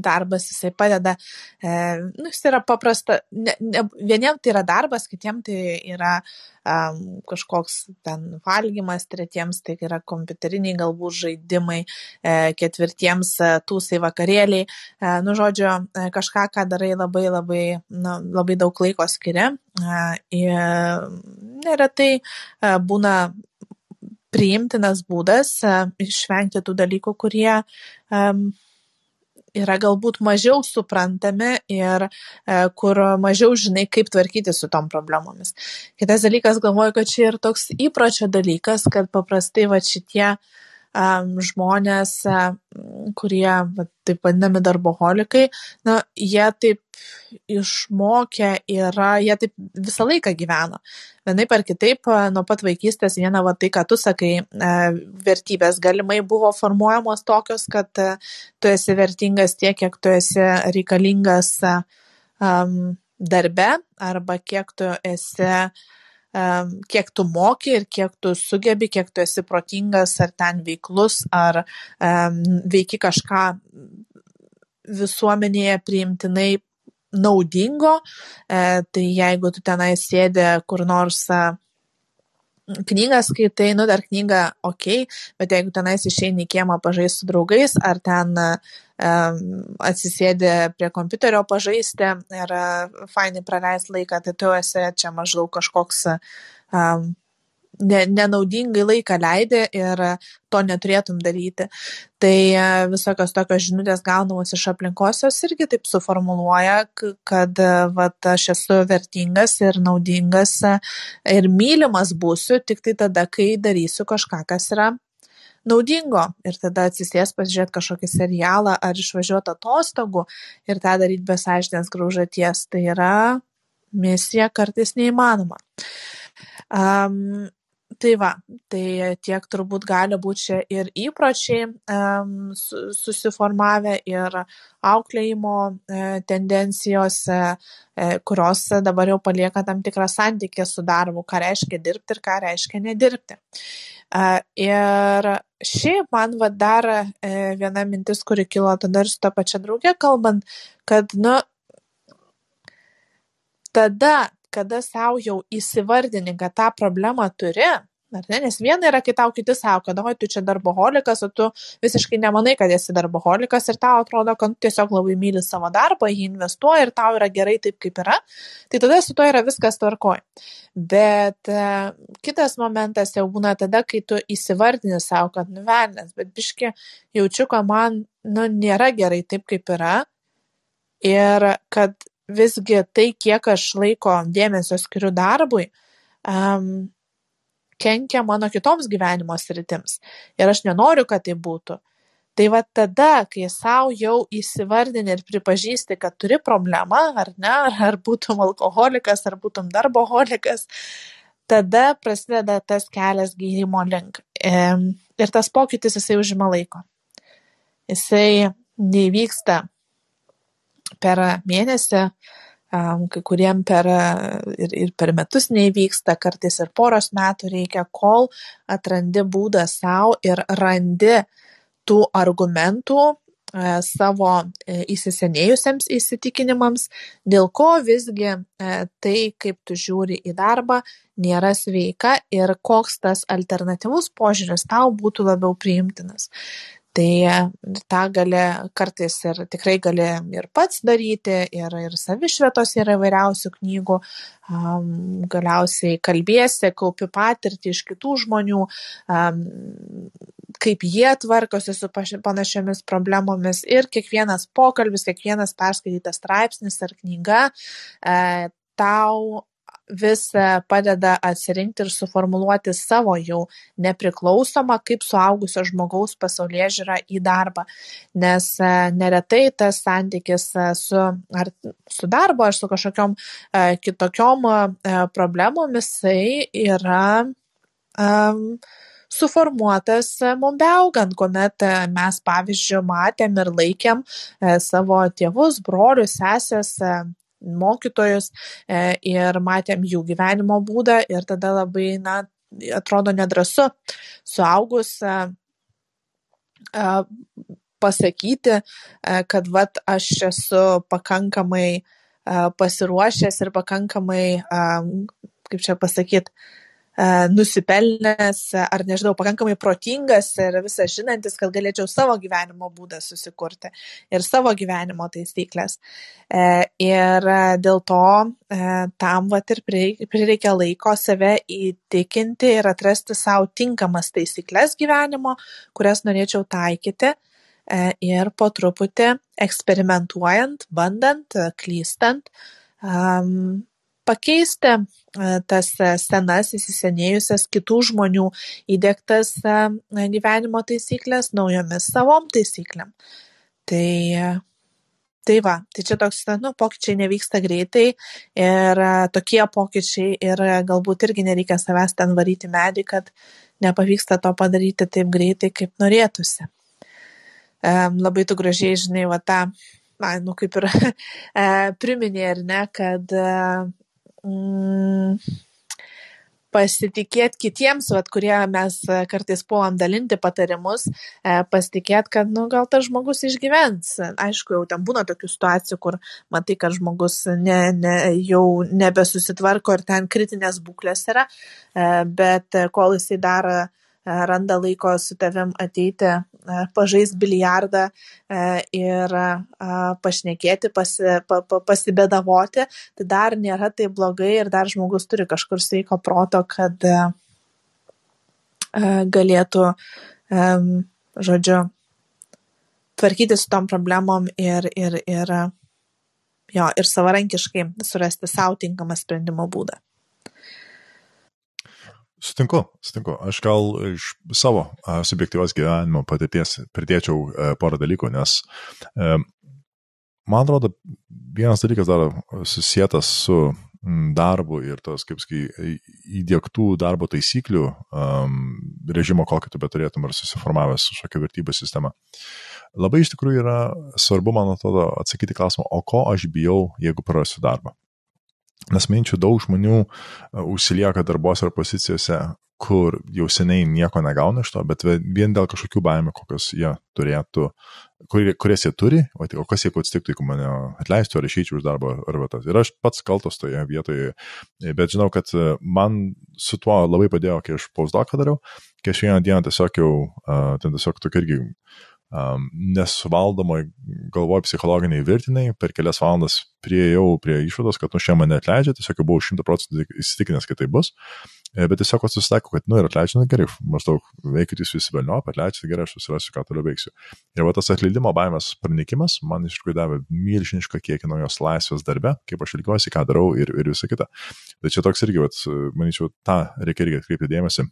darbas jisai padeda, e, nu, jis yra paprasta, ne, ne, vieniem tai yra darbas, kitiem tai yra um, kažkoks ten valgymas, tretiems tai yra kompiuteriniai galbūt žaidimai, e, ketvirtiems tūsai vakarėliai, e, nu, žodžiu, kažką, ką darai labai labai, nu, labai daug laiko skiria. E, ir neretai e, būna priimtinas būdas e, išvengti tų dalykų, kurie yra galbūt mažiau suprantami ir e, kur mažiau žinai, kaip tvarkyti su tom problemomis. Kitas dalykas, galvoju, kad čia ir toks įpročio dalykas, kad paprastai va šitie um, žmonės, um, kurie va, taip vadinami darboholikai, na, jie taip išmokę yra, jie taip visą laiką gyveno. Vienaip ar kitaip, nuo pat vaikystės viena, va tai, ką tu sakai, vertybės galimai buvo formuojamos tokios, kad tu esi vertingas tiek, kiek tu esi reikalingas um, darbe arba kiek tu esi, um, kiek tu moki ir kiek tu sugebi, kiek tu esi protingas ar ten veiklus, ar veiki kažką visuomenėje priimtinai naudingo, e, tai jeigu tu tenai sėdė kur nors knygą skaitai, nu dar knygą ok, bet jeigu tenais išeini į kiemą pažaisti su draugais, ar ten um, atsisėdi prie kompiuterio pažaisti ir uh, fainai praleisti laiką, tai tu esi čia maždaug kažkoks um, ne, nenaudingai laiką leidi ir to neturėtum daryti. Tai e, visokios tokios žinutės gaunamos iš aplinkos jos irgi taip suformuluoja, kad e, vat, aš esu vertingas ir naudingas e, ir mylimas būsiu tik tai tada, kai darysiu kažką, kas yra naudingo ir tada atsisės pasižiūrėti kažkokį serialą ar išvažiuoti atostogų ir tą daryti be sąžinės graužaties. Tai yra misija kartais neįmanoma. Um, Tai va, tai tiek turbūt gali būti čia ir įpročiai susiformavę, ir auklėjimo e, tendencijos, e, kurios dabar jau palieka tam tikrą santykį su darbu, ką reiškia dirbti ir ką reiškia nedirbti. E, ir šiaip man va dar viena mintis, kuri kilo tada ir su ta pačia draugė kalbant, kad, nu, tada, kada savo jau įsivardini, kad tą problemą turi, ar ne? Nes viena yra kai tau kiti sako kad oi tu čia darboholikas o tu visiškai nemanai kad esi darboholikas ir tau atrodo kad tu tiesiog labai myli savo darbą jį investuoji ir tau yra gerai taip kaip yra. Tai tada su tuo yra viskas tvarkoj. Bet e, kitas momentas jau būna tada kai tu įsivardini sau kad nu velnias bet biški jaučiu kad man nu nėra gerai taip kaip yra. Ir kad visgi tai kiek aš laiko dėmesio skiriu darbui um, kenkia mano kitoms gyvenimo sritims ir aš nenoriu, kad tai būtų. Tai va tada, kai savo jau įsivardini ir pripažįsti, kad turi problemą, ar ne, ar būtum alkoholikas, ar būtum darboholikas, tada prasideda tas kelias gydymo link. Ir tas pokytis jisai užima laiko. Jisai nevyksta per mėnesį, kai kuriem per ir, ir per metus neįvyksta, kartais ir poros metų reikia, kol atrandi būdą savo ir randi tų argumentų e, savo e, įsisenėjusiems įsitikinimams, dėl ko visgi e, tai, kaip tu žiūri į darbą, nėra sveika ir koks tas alternatyvus požiūris tau būtų labiau priimtinas tai tą gali kartais ir tikrai gali ir pats daryti ir ir savišvietos yra įvairiausių knygų. Galiausiai kalbiesi kaupi patirtį iš kitų žmonių kaip jie tvarkosi su panašiomis problemomis. Ir kiekvienas pokalbis kiekvienas perskaitytas straipsnis ar knyga e, tau vis e, padeda atsirinkti ir suformuluoti savo jau nepriklausomą kaip suaugusio žmogaus pasaulėžiūrą į darbą. Nes e, neretai tas santykis e, su, ar su darbo, ar su kažkokiom kitokiom problemomis, yra um, suformuotas mum beaugant, kuomet mes, pavyzdžiui, matėm ir laikėm savo tėvus, brolius, sesės, mokytojus e, ir matėm jų gyvenimo būdą ir tada labai, na, atrodo nedrasu suaugus e, e, pasakyti, kad vat aš esu pakankamai pasiruošęs ir pakankamai, kaip čia pasakyti, E, nusipelnęs ar nežinau, pakankamai protingas ir visą žinantis, kad galėčiau savo gyvenimo būdą susikurti ir savo gyvenimo taisyklės. E, ir dėl to e, tam vat ir prireikia laiko save įtikinti ir atrasti savo tinkamas taisyklės gyvenimo, kurias norėčiau taikyti ir po truputį eksperimentuojant, bandant, klystant, pakeisti e, tas e, senas įsisenėjusias kitų žmonių įdėktas e, gyvenimo taisyklės naujomis savom taisyklėm. Tai, tai va, tai čia toks, nu, pokyčiai nevyksta greitai ir tokie pokyčiai ir galbūt irgi nereikia savęs ten varyti medį, kad nepavyksta to padaryti taip greitai, kaip norėtųsi. Labai tu gražiai, žinai, va tą na, nu kaip ir e, priminė, ar ne, kad mm, pasitikėti kitiems, vat, kurie mes kartais puolam dalinti patarimus, e, pasitikėti, kad, nu, gal tas žmogus išgyvens. Aišku, jau ten būna tokių situacijų, kur matai, kad žmogus ne, ne, jau nebesusitvarko ir ten kritinės būklės yra, e, bet kol jisai dar E, randa laiko su tavim ateiti, e, pažaisti biliardą e, ir pašnekėti, pasi, pa, pa, pasibėdavoti, tai dar nėra taip blogai ir dar žmogus turi kažkur sveiko proto, kad galėtų, žodžiu, tvarkyti su tom problemom ir, ir, ir, jo, ir savarankiškai surasti savo tinkamą sprendimo būdą.
Sutinku, sutinku. Aš gal iš savo subjektyvos gyvenimo patirties pridėčiau e, porą dalykų, nes e, man atrodo, vienas dalykas dar susijęs su darbu ir tos, kaip sakai, įdėktų darbo taisyklių um, režimo, kokį tu beturėtum ar susiformavęs kažkokią vertybų sistemą. Labai iš tikrųjų yra svarbu, man atrodo, atsakyti klausimą, o ko aš bijau, jeigu prarasiu darbą. Nes minčių daug žmonių e, užsilieka darbose ar pozicijose, kur jau seniai nieko negauna iš to, bet vien dėl kažkokių baimių, kokios jie turėtų, kur, kurias jie turi, o, o kas jeigu atsitiktų, jeigu mane atleistų ar išeičiau iš darbo ar vietas. Ir aš pats kaltas toje vietoje, bet žinau, kad e, man su tuo labai padėjo, kai aš pauzdoką dariau, kai aš vieną dieną tiesiog jau, uh, ten tiesiog tokia irgi um, nesuvaldomai galvoj psichologiniai virtiniai, per kelias valandas prieėjau prie išvados, kad nu šiandien mane atleidžia, tiesiog buvau šimtų procentų įsitikinęs, kad tai bus. E, bet tiesiog susitaiku, kad, nu, ir atleidžiu, nu, gerai, maždaug veikit jūs visi velnio, atleidžiu, gerai, aš susirasiu, ką toliau veiksiu. Ir va tas atleidimo baimės pranikimas man iš tikrųjų davė milžinišką kiekį naujos laisvės darbe, kaip aš ilgiuosi, ką darau ir, ir visą kitą. Tai čia toks irgi, vat, manyčiau, tą reikia irgi atkreipti dėmesį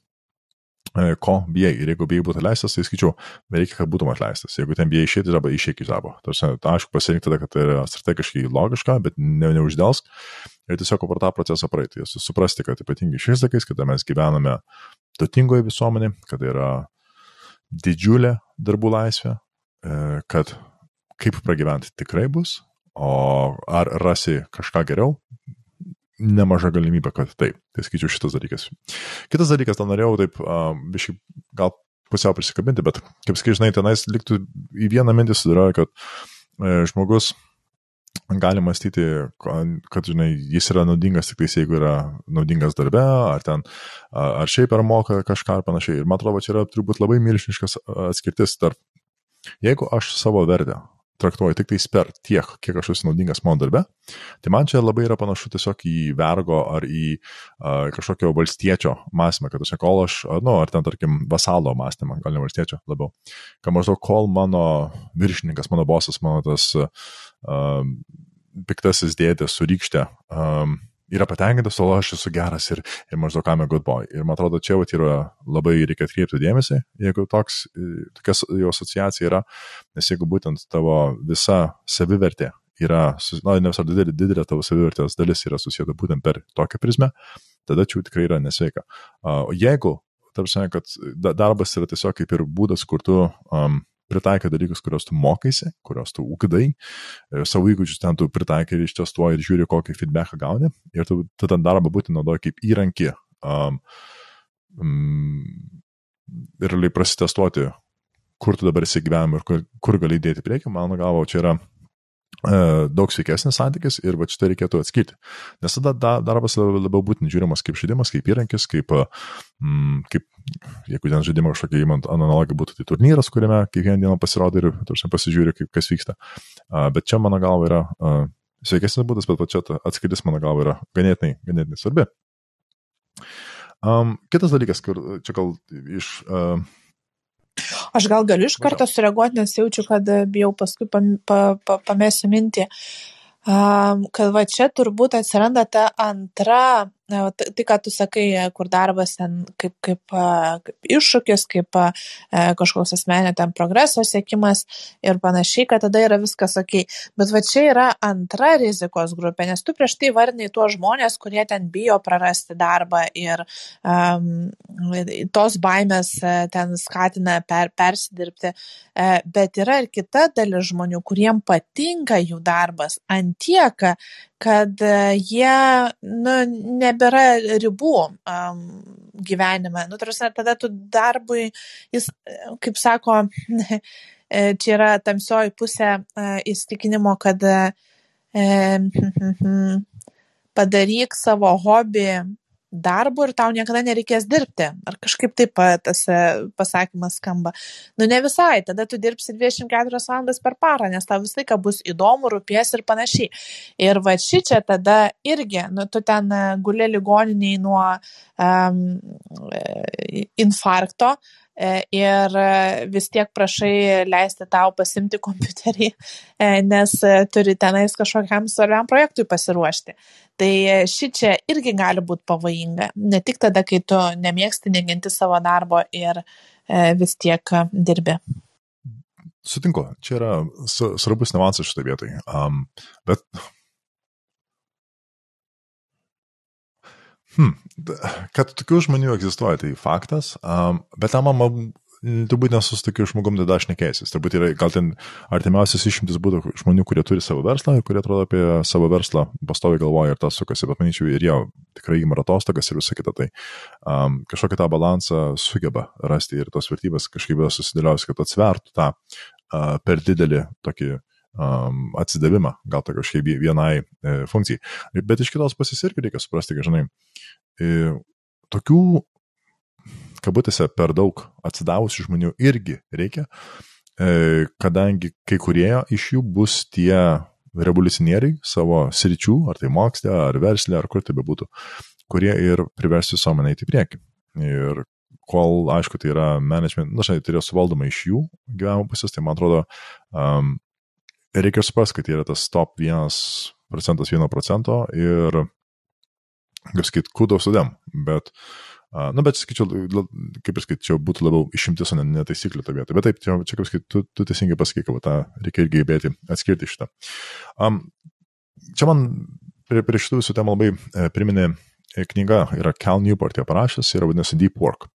ko bijai. Ir jeigu bijai būti atleistas, tai skaičiau, reikia, kad būtum atleistas. Jeigu ten bijai išėti, arba išėk iš darbo. Tarsi, tai aišku, pasirinkti tada, kad tai yra strategiškai logiška, bet ne, neuždelsk. Ir tiesiog per tą procesą praeiti. Suprasti, kad ypatingai šiais laikais, kada mes gyvename turtingoje visuomenėje, kada yra didžiulė darbų laisvė, e, kad kaip pragyventi tikrai bus, o ar rasi kažką geriau, nemaža galimybė, kad taip. Tai skaičiu šitas dalykas. Kitas dalykas, ten norėjau taip, uh, biškai, gal pusiau prisikabinti, bet kaip skai, žinai, tenais liktų į vieną mintį sudaroja, kad e, žmogus gali mąstyti, kad, žinai, jis yra naudingas tik tais, jeigu yra naudingas darbe, ar ten, ar šiaip ar moka kažką ar panašiai. Ir man atrodo, čia yra turbūt labai milžiniškas atskirtis tarp, jeigu aš savo vertę traktuoju tik tais per tiek, kiek aš esu naudingas mano darbe, tai man čia labai yra panašu tiesiog į vergo ar į uh, kažkokio valstiečio mąstymą, kad aš kol aš, nu, ar ten tarkim vasalo mąstymą, gal ne valstiečio labiau, kad maždaug kol mano viršininkas, mano bosas, mano tas uh, piktasis dėdė su rykšte um, yra patenkintas, o aš esu geras ir, ir maždaug a good boy. Ir man atrodo, čia vat, yra labai reikia atkreipti dėmesį, jeigu toks, tokia jo asociacija yra, nes jeigu būtent tavo visa savivertė yra, na, ne visada didelė, didelė tavo savivertės dalis yra susijęta būtent per tokią prizmę, tada čia tikrai yra nesveika. O jeigu, tarsi, kad darbas yra tiesiog kaip ir būdas, kur tu um, pritaikai dalykus, kuriuos tu mokaisi, kuriuos tu ūkdai, e, savo įgūdžius ten tu pritaikai ir ištestuoji ir žiūri, kokį feedbacką gauni. Ir tu, tu tą darbą būtent naudoji kaip įrankį um, um, ir realiai prasitestuoti, kur tu dabar esi gyvenime ir kur, kur gali dėti priekį, mano galvo, čia yra daug sveikesnis santykis ir va šitą reikėtų atskirti. Nes tada da, darbas labiau būtent žiūrimas kaip žaidimas, kaip įrankis, kaip, mm, kaip jeigu ten žaidimo kažkokia įmant analogija būtų, tai turnyras, kuriame kiekvieną dieną pasirodo ir tarsi pasižiūri, kaip, kas vyksta. Bet čia mano galva yra sveikesnis būdas, bet čia atskirtis mano galva yra ganėtinai, ganėtinai svarbi. Um, kitas dalykas, kur čia gal iš uh,
Aš gal galiu iš karto sureaguoti, nes jaučiu, kad bijau paskui pam, pa, pa, pamėsiu mintį. Um, kad va čia turbūt atsiranda ta antra tai, tai, ką tu sakai, kur darbas ten kaip, kaip, kaip iššūkis, kaip kažkoks asmenio ten progreso sėkimas ir panašiai, kad tada yra viskas ok. Bet va čia yra antra rizikos grupė, nes tu prieš tai vardinai tuos žmonės, kurie ten bijo prarasti darbą ir um, tos baimės ten skatina per, persidirbti. Bet yra ir kita dalis žmonių, kuriem patinka jų darbas antiek, kad e, jie nu, nebėra ribų um, gyvenime. Nu, tarsi, tada tu darbui, jis, kaip sako, e, čia yra tamsioji pusė uh, įstikinimo, kad uh, padaryk savo hobį darbu ir tau niekada nereikės dirbti. Ar kažkaip taip tas e, pasakymas skamba. Nu ne visai, tada tu dirbsi 24 valandas per parą, nes tau visą laiką bus įdomu, rūpės ir panašiai. Ir va ši čia tada irgi, nu tu ten e, gulė ligoniniai nuo um, infarkto, ir vis tiek prašai leisti tau pasimti kompiuterį, nes turi tenais kažkokiam svarbiam projektui pasiruošti. Tai ši čia irgi gali būti pavojinga. Ne tik tada, kai tu nemėgsti, neginti savo darbo ir vis tiek dirbi.
Sutinku, čia yra svarbus niuansas šitoje vietoje. Um, bet Hmm. Kad tokių žmonių egzistuoja, tai faktas, um, bet tam man turbūt nesu su tokiu žmogum tada aš nekeisis. Turbūt yra, gal ten artimiausias išimtis būtų žmonių, kurie turi savo verslą ir kurie atrodo apie savo verslą, pastovi galvoja ir tas sukasi, bet manyčiau ir jau tikrai įmara atostogas ir visą kitą. Tai um, kažkokį tą balansą sugeba rasti ir tos vertybės kažkaip susidėliausi, kad atsvertų tą uh, per didelį tokį um, atsidavimą, gal to kažkaip vienai e, funkcijai. Bet iš kitos pusės irgi reikia suprasti, kad, žinai, e, tokių, kabutėse, per daug atsidavusių žmonių irgi reikia, e, kadangi kai kurie iš jų bus tie revoliucionieriai savo sričių, ar tai moksle, ar versle, ar kur tai bebūtų, kurie ir privers visuomenę eiti į priekį. Ir kol, aišku, tai yra management, na, žinai, tai yra suvaldoma iš jų gyvenimo pusės, tai man atrodo, um, reikia suprasti, kad yra tas top 1 procentas 1 procento ir, kaip sakyt, kudos sudėm, bet, na, nu, bet, sakyčiau, kaip ir sakyčiau, būtų labiau išimtis, o ne, ne taisyklė to vietoje. Bet taip, čia, čia kaip sakyt, tu, tu teisingai pasakai, kad tą reikia irgi gebėti atskirti šitą. Um, čia man prie, prie šitų visų temų labai e, priminė e, knyga, yra Cal Newport ją parašęs, yra vadinasi Deep Work.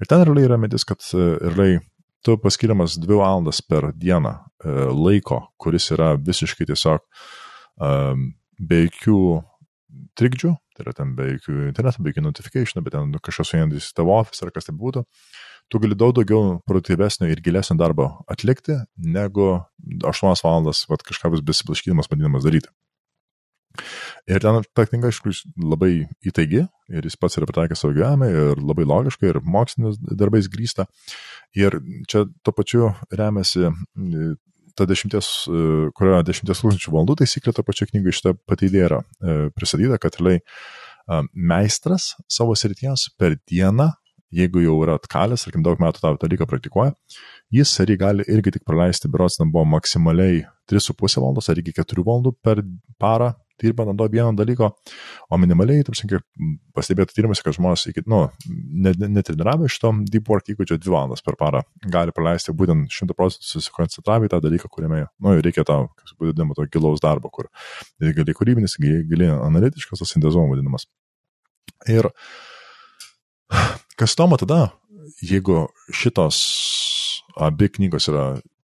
Ir ten realiai yra mintis, kad e, realiai tu paskiriamas dvi valandas per dieną e, laiko, kuris yra visiškai tiesiog um, be jokių trikdžių, tai yra ten be jokių interneto, be jokių notifikationų, bet ten kažkas suėjantis į tavo ofisą ar kas tai būtų, tu gali daug daugiau produktyvesnio ir gilesnio darbo atlikti, negu 8 valandas vat, kažką vis besiblaškydamas vadinamas daryti. Ir ten ta knyga, aišku, labai įtaigi ir jis pats yra pritaikęs savo gyvenime ir labai logiškai ir mokslinis darbais grįsta. Ir čia tuo pačiu remiasi ta dešimties, kurio dešimties tūkstančių valandų taisyklė, to pačio knygoje šitą pati idėja yra e, pristatyta, kad realiai meistras savo srities per dieną, jeigu jau yra atkalęs, tarkim, daug metų tą dalyką praktikuoja, jis ar jį gali irgi tik praleisti, berots, ten buvo maksimaliai 3,5 valandos ar iki 4 valandų per parą dirbant ant to vieno dalyko, o minimaliai, taip sakant, pastebėta tyrimuose, kad žmonės, iki, nu, netreniravę iš to deep work įgūdžio 2 valandas per parą gali praleisti būtent 100 procentų susikoncentravę į tą dalyką, kuriame, nu, reikia to, kaip vadinamo, to gilaus darbo, kur gali kūrybinis, gali analitiškas, tas sintezuojamas vadinamas. Ir kas toma tada, jeigu šitos abi knygos yra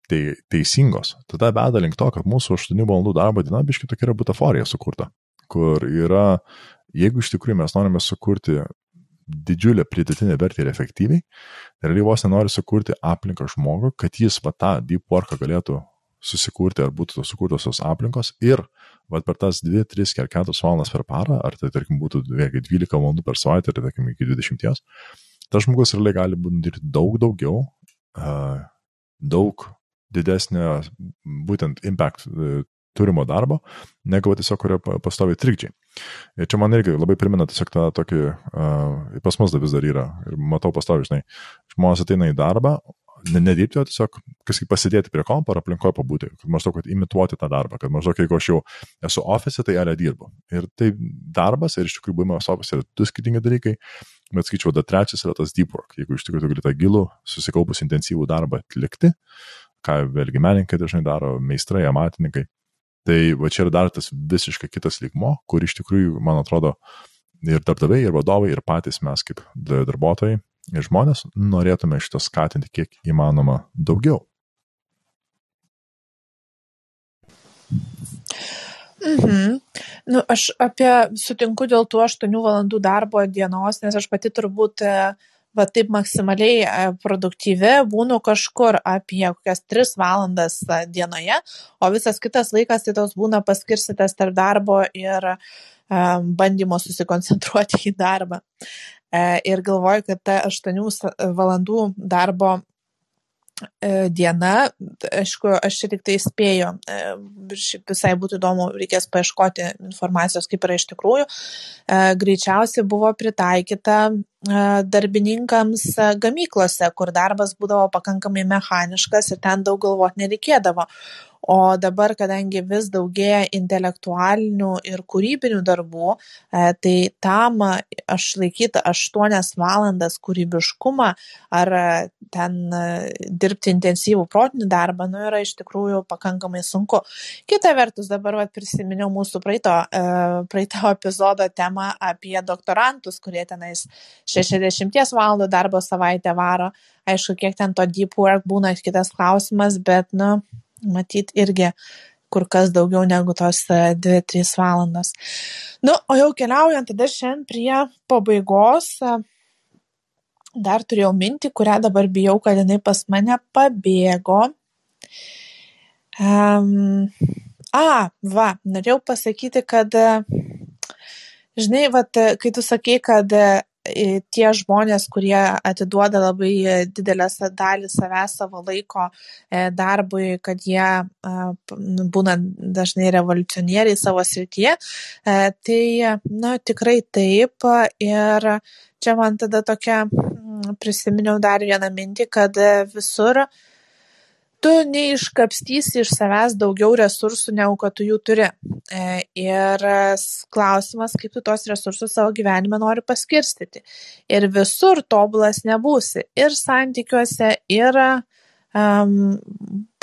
tai teisingos, tada veda link to, kad mūsų 8 valandų darbo diena biški tokia yra butaforija sukurta, kur yra, jeigu iš tikrųjų mes norime sukurti didžiulę pridėtinę vertę ir efektyviai, realiai vos nenori sukurti aplinką žmogui, kad jis va tą deep worką galėtų susikurti ar būtų sukurtos tos aplinkos ir va, per tas 2, 3 ar 4 valandas per parą, ar tai tarkim būtų 12 valandų per savaitę, ar tarkim iki 20, tas žmogus realiai gali būti dirbti daug daugiau, daug didesnio būtent impact e, turimo darbo, negu tiesiog kurio pastovi trikdžiai. Ir čia man irgi labai primena tiesiog tą tokį, uh, pas mus vis dar yra, ir matau pastovi, žinai, žmonės ateina į darbą, nedirbti, o tiesiog kažkaip pasidėti prie kompo ar aplinkoje pabūti, kad maždaug kad imituoti tą darbą, kad maždaug jeigu aš jau esu ofise, tai ale dirbu. Ir tai darbas ir iš tikrųjų buvimas ofise yra du skirtingi dalykai, bet skaičiau, dar trečias yra tas deep work, jeigu iš tikrųjų tu gali tą gilų, susikaupus intensyvų darbą atlikti, ką vėlgi menininkai dažnai daro, meistrai, amatininkai. Tai va čia yra dar tas visiškai kitas lygmo, kur iš tikrųjų, man atrodo, ir darbdaviai, ir vadovai, ir patys mes kaip darbuotojai ir žmonės norėtume šitą skatinti kiek įmanoma daugiau.
Mhm. Nu, aš apie sutinku dėl tų 8 valandų darbo dienos, nes aš pati turbūt va taip maksimaliai produktyvi būnu kažkur apie kokias 3 valandas dienoje, o visas kitas laikas tai tos būna paskirstytas tarp darbo ir bandymo susikoncentruoti į darbą. E, ir galvoju, kad ta 8 valandų darbo e, diena, aišku, aš čia tik tai spėju, e, visai būtų įdomu, reikės paieškoti informacijos, kaip yra iš tikrųjų, greičiausiai buvo pritaikyta darbininkams gamyklose, kur darbas būdavo pakankamai mechaniškas ir ten daug galvoti nereikėdavo. O dabar kadangi vis daugėja intelektualinių ir kūrybinių darbų tai tam išlaikyt aštuonias valandas kūrybiškumą ar ten dirbti intensyvų protinį darbą nu yra iš tikrųjų pakankamai sunku. Kita vertus dabar vat prisiminiau mūsų praeito praeito epizodo temą apie doktorantus kurie tenais šešiasdešimties valandų darbo savaitę varo aišku kiek ten to deep work būna kitas klausimas bet nu matyt irgi kur kas daugiau negu tos 2-3 e, valandos. Nu, o jau keliaujant tada šiandien prie pabaigos, e, dar turėjau mintį, kurią dabar bijau, kad jinai pas mane pabėgo. Um, a, va, norėjau pasakyti, kad, e, žinai, va, kai tu sakei, kad tie žmonės, kurie atiduoda labai didelę dalį savęs, savo laiko e, darbui, kad jie nu, būna dažnai revoliucionieriai savo srityje, e, tai, na, tikrai taip. Ir čia man tada tokia, prisiminiau dar vieną mintį, kad visur tu neiškapstysi iš savęs daugiau resursų, negu kad tu jų turi. E, ir klausimas, kaip tu tos resursus savo gyvenime nori paskirstyti. Ir visur tobulas nebūsi. Ir santykiuose, ir um,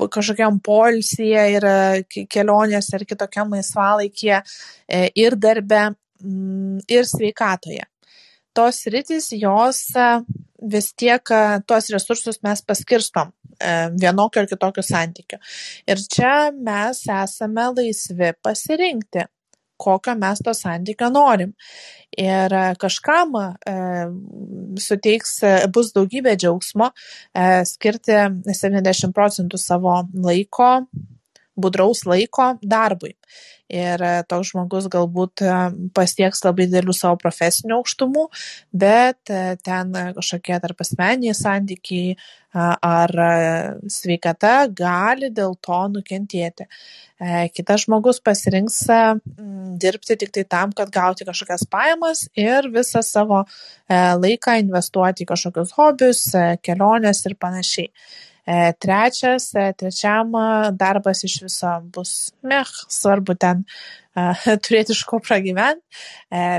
kažkokiam polsyje, ir kelionėse, ir kitokiam laisvalaikyje, e, ir darbe, ir sveikatoje tos sritys, jos vis tiek e, tuos resursus mes paskirstom e, vienokiu ar kitokiu santykiu. Ir čia mes esame laisvi pasirinkti, kokio mes to santykio norim. Ir kažkam e, suteiks, bus daugybė džiaugsmo e, skirti 70 procentų savo laiko, budraus laiko darbui ir e, toks žmogus galbūt e, pasieks labai didelių savo profesinių aukštumų, bet e, ten kažkokie tarpasmeniai santykiai ar sveikata gali dėl to nukentėti. Kitas žmogus pasirinks dirbti tik tai tam, kad gauti kažkokias pajamas ir visą savo laiką investuoti į kažkokius hobius, keliones ir panašiai. E, trečias, e, trečiam e, darbas iš viso bus mech, svarbu ten turėti iš ko pragyventi,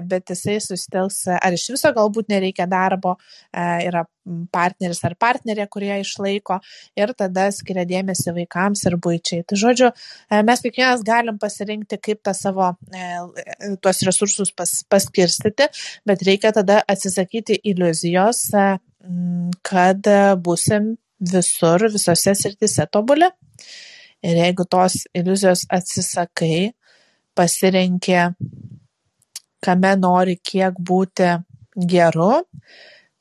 bet jisai susitelks, ar iš viso galbūt nereikia darbo, yra partneris ar partnerė, kurie išlaiko ir tada skiria dėmesį vaikams ir būčiai. Tai žodžiu, mes kiekvienas galim pasirinkti, kaip tą savo tuos resursus pas, paskirstyti, bet reikia tada atsisakyti iliuzijos, kad busim visur, visose srityse tobuli. Ir jeigu tos iliuzijos atsisakai, pasirenki, kame nori kiek būti geru,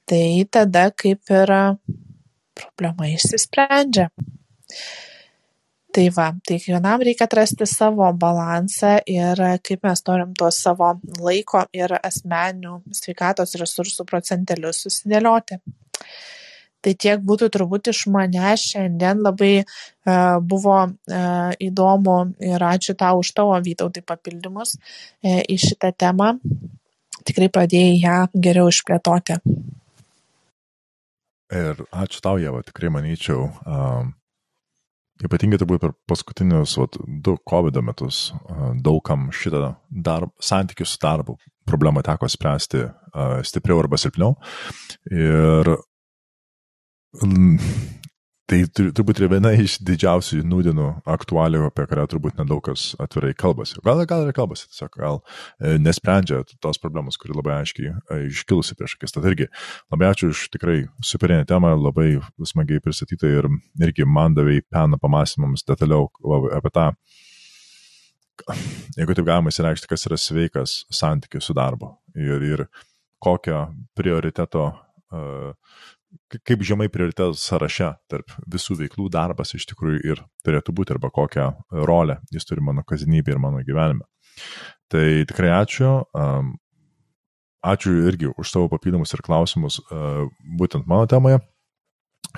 tai tada kaip ir problema išsisprendžia. Tai va, tai kiekvienam reikia atrasti savo balansą ir kaip mes norim tuos savo laiko ir asmenių sveikatos resursų procentelius susidėlioti tai tiek būtų turbūt iš manęs šiandien labai uh, buvo uh, įdomu ir ačiū tau už tavo vytautai papildymus uh, į šitą temą. Tikrai pradėjai ją geriau išplėtoti.
Ir ačiū tau, Jeva, tikrai manyčiau, um, ypatingai turbūt per paskutinius vat, du COVID metus uh, daugam šitą darb, santykių su darbu problemą teko spręsti uh, stipriau arba silpniau. Ir Tai turbūt yra viena iš didžiausių nūdienų aktualių, apie kurią turbūt nedaug kas atvirai kalbasi. Gal, gal ir kalbasi, tiesiog gal e, nesprendžia tos problemos, kuri labai aiškiai e, iškilusi prieš akis. Tad irgi labai ačiū už tikrai superinę temą, labai smagiai pristatytą ir irgi man davai peną pamastymams detaliau apie tą, jeigu taip galima įsireikšti, kas yra sveikas santykis su darbu ir, ir kokio prioriteto uh, kaip žemai prioritetų sąraše tarp visų veiklų darbas iš tikrųjų ir turėtų būti arba kokią rolę jis turi mano kasdienybėje ir mano gyvenime. Tai tikrai ačiū. Ačiū irgi už savo papildomus ir klausimus būtent mano temoje,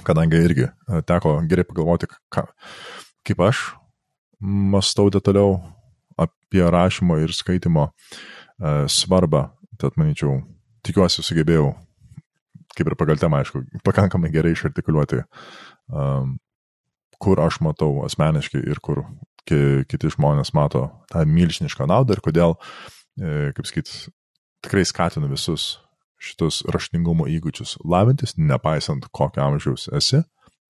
kadangi irgi teko gerai pagalvoti, ką, kaip aš mastau detaliau apie rašymo ir skaitimo svarbą. Tad manyčiau, tikiuosi sugebėjau kaip ir pagal temą, aišku, pakankamai gerai išartikuliuoti, um, kur aš matau asmeniškai ir kur ki, kiti žmonės mato tą milžinišką naudą ir kodėl, e, kaip sakyt, tikrai skatinu visus šitus raštingumo įgūdžius lavintis, nepaisant kokio amžiaus esi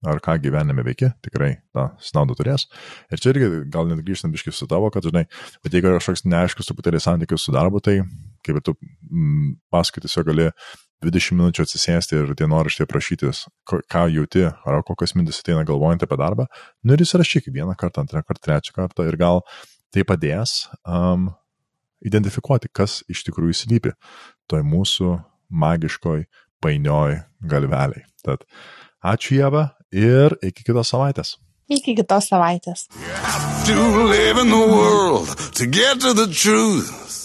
ar ką gyvenime veikia, tikrai tą naudą turės. Ir čia irgi gal net grįžtant biškai su tavo, kad, žinai, bet jeigu yra kažkoks neaiškus truputėlį santykis su darbu, tai kaip ir tu mm, paskui tiesiog gali 20 minučių atsisėsti ir dienoraštį aprašytis, ką jauti, ar kokios mintis ateina galvojant apie darbą, nu ir įsirašyk vieną kartą, antrą kartą, trečią kartą ir gal tai padės um, identifikuoti, kas iš tikrųjų slypi toj mūsų magiškoj painioj galveliai. Tad ačiū Jėva ir iki kitos savaitės.
Iki kitos savaitės.
to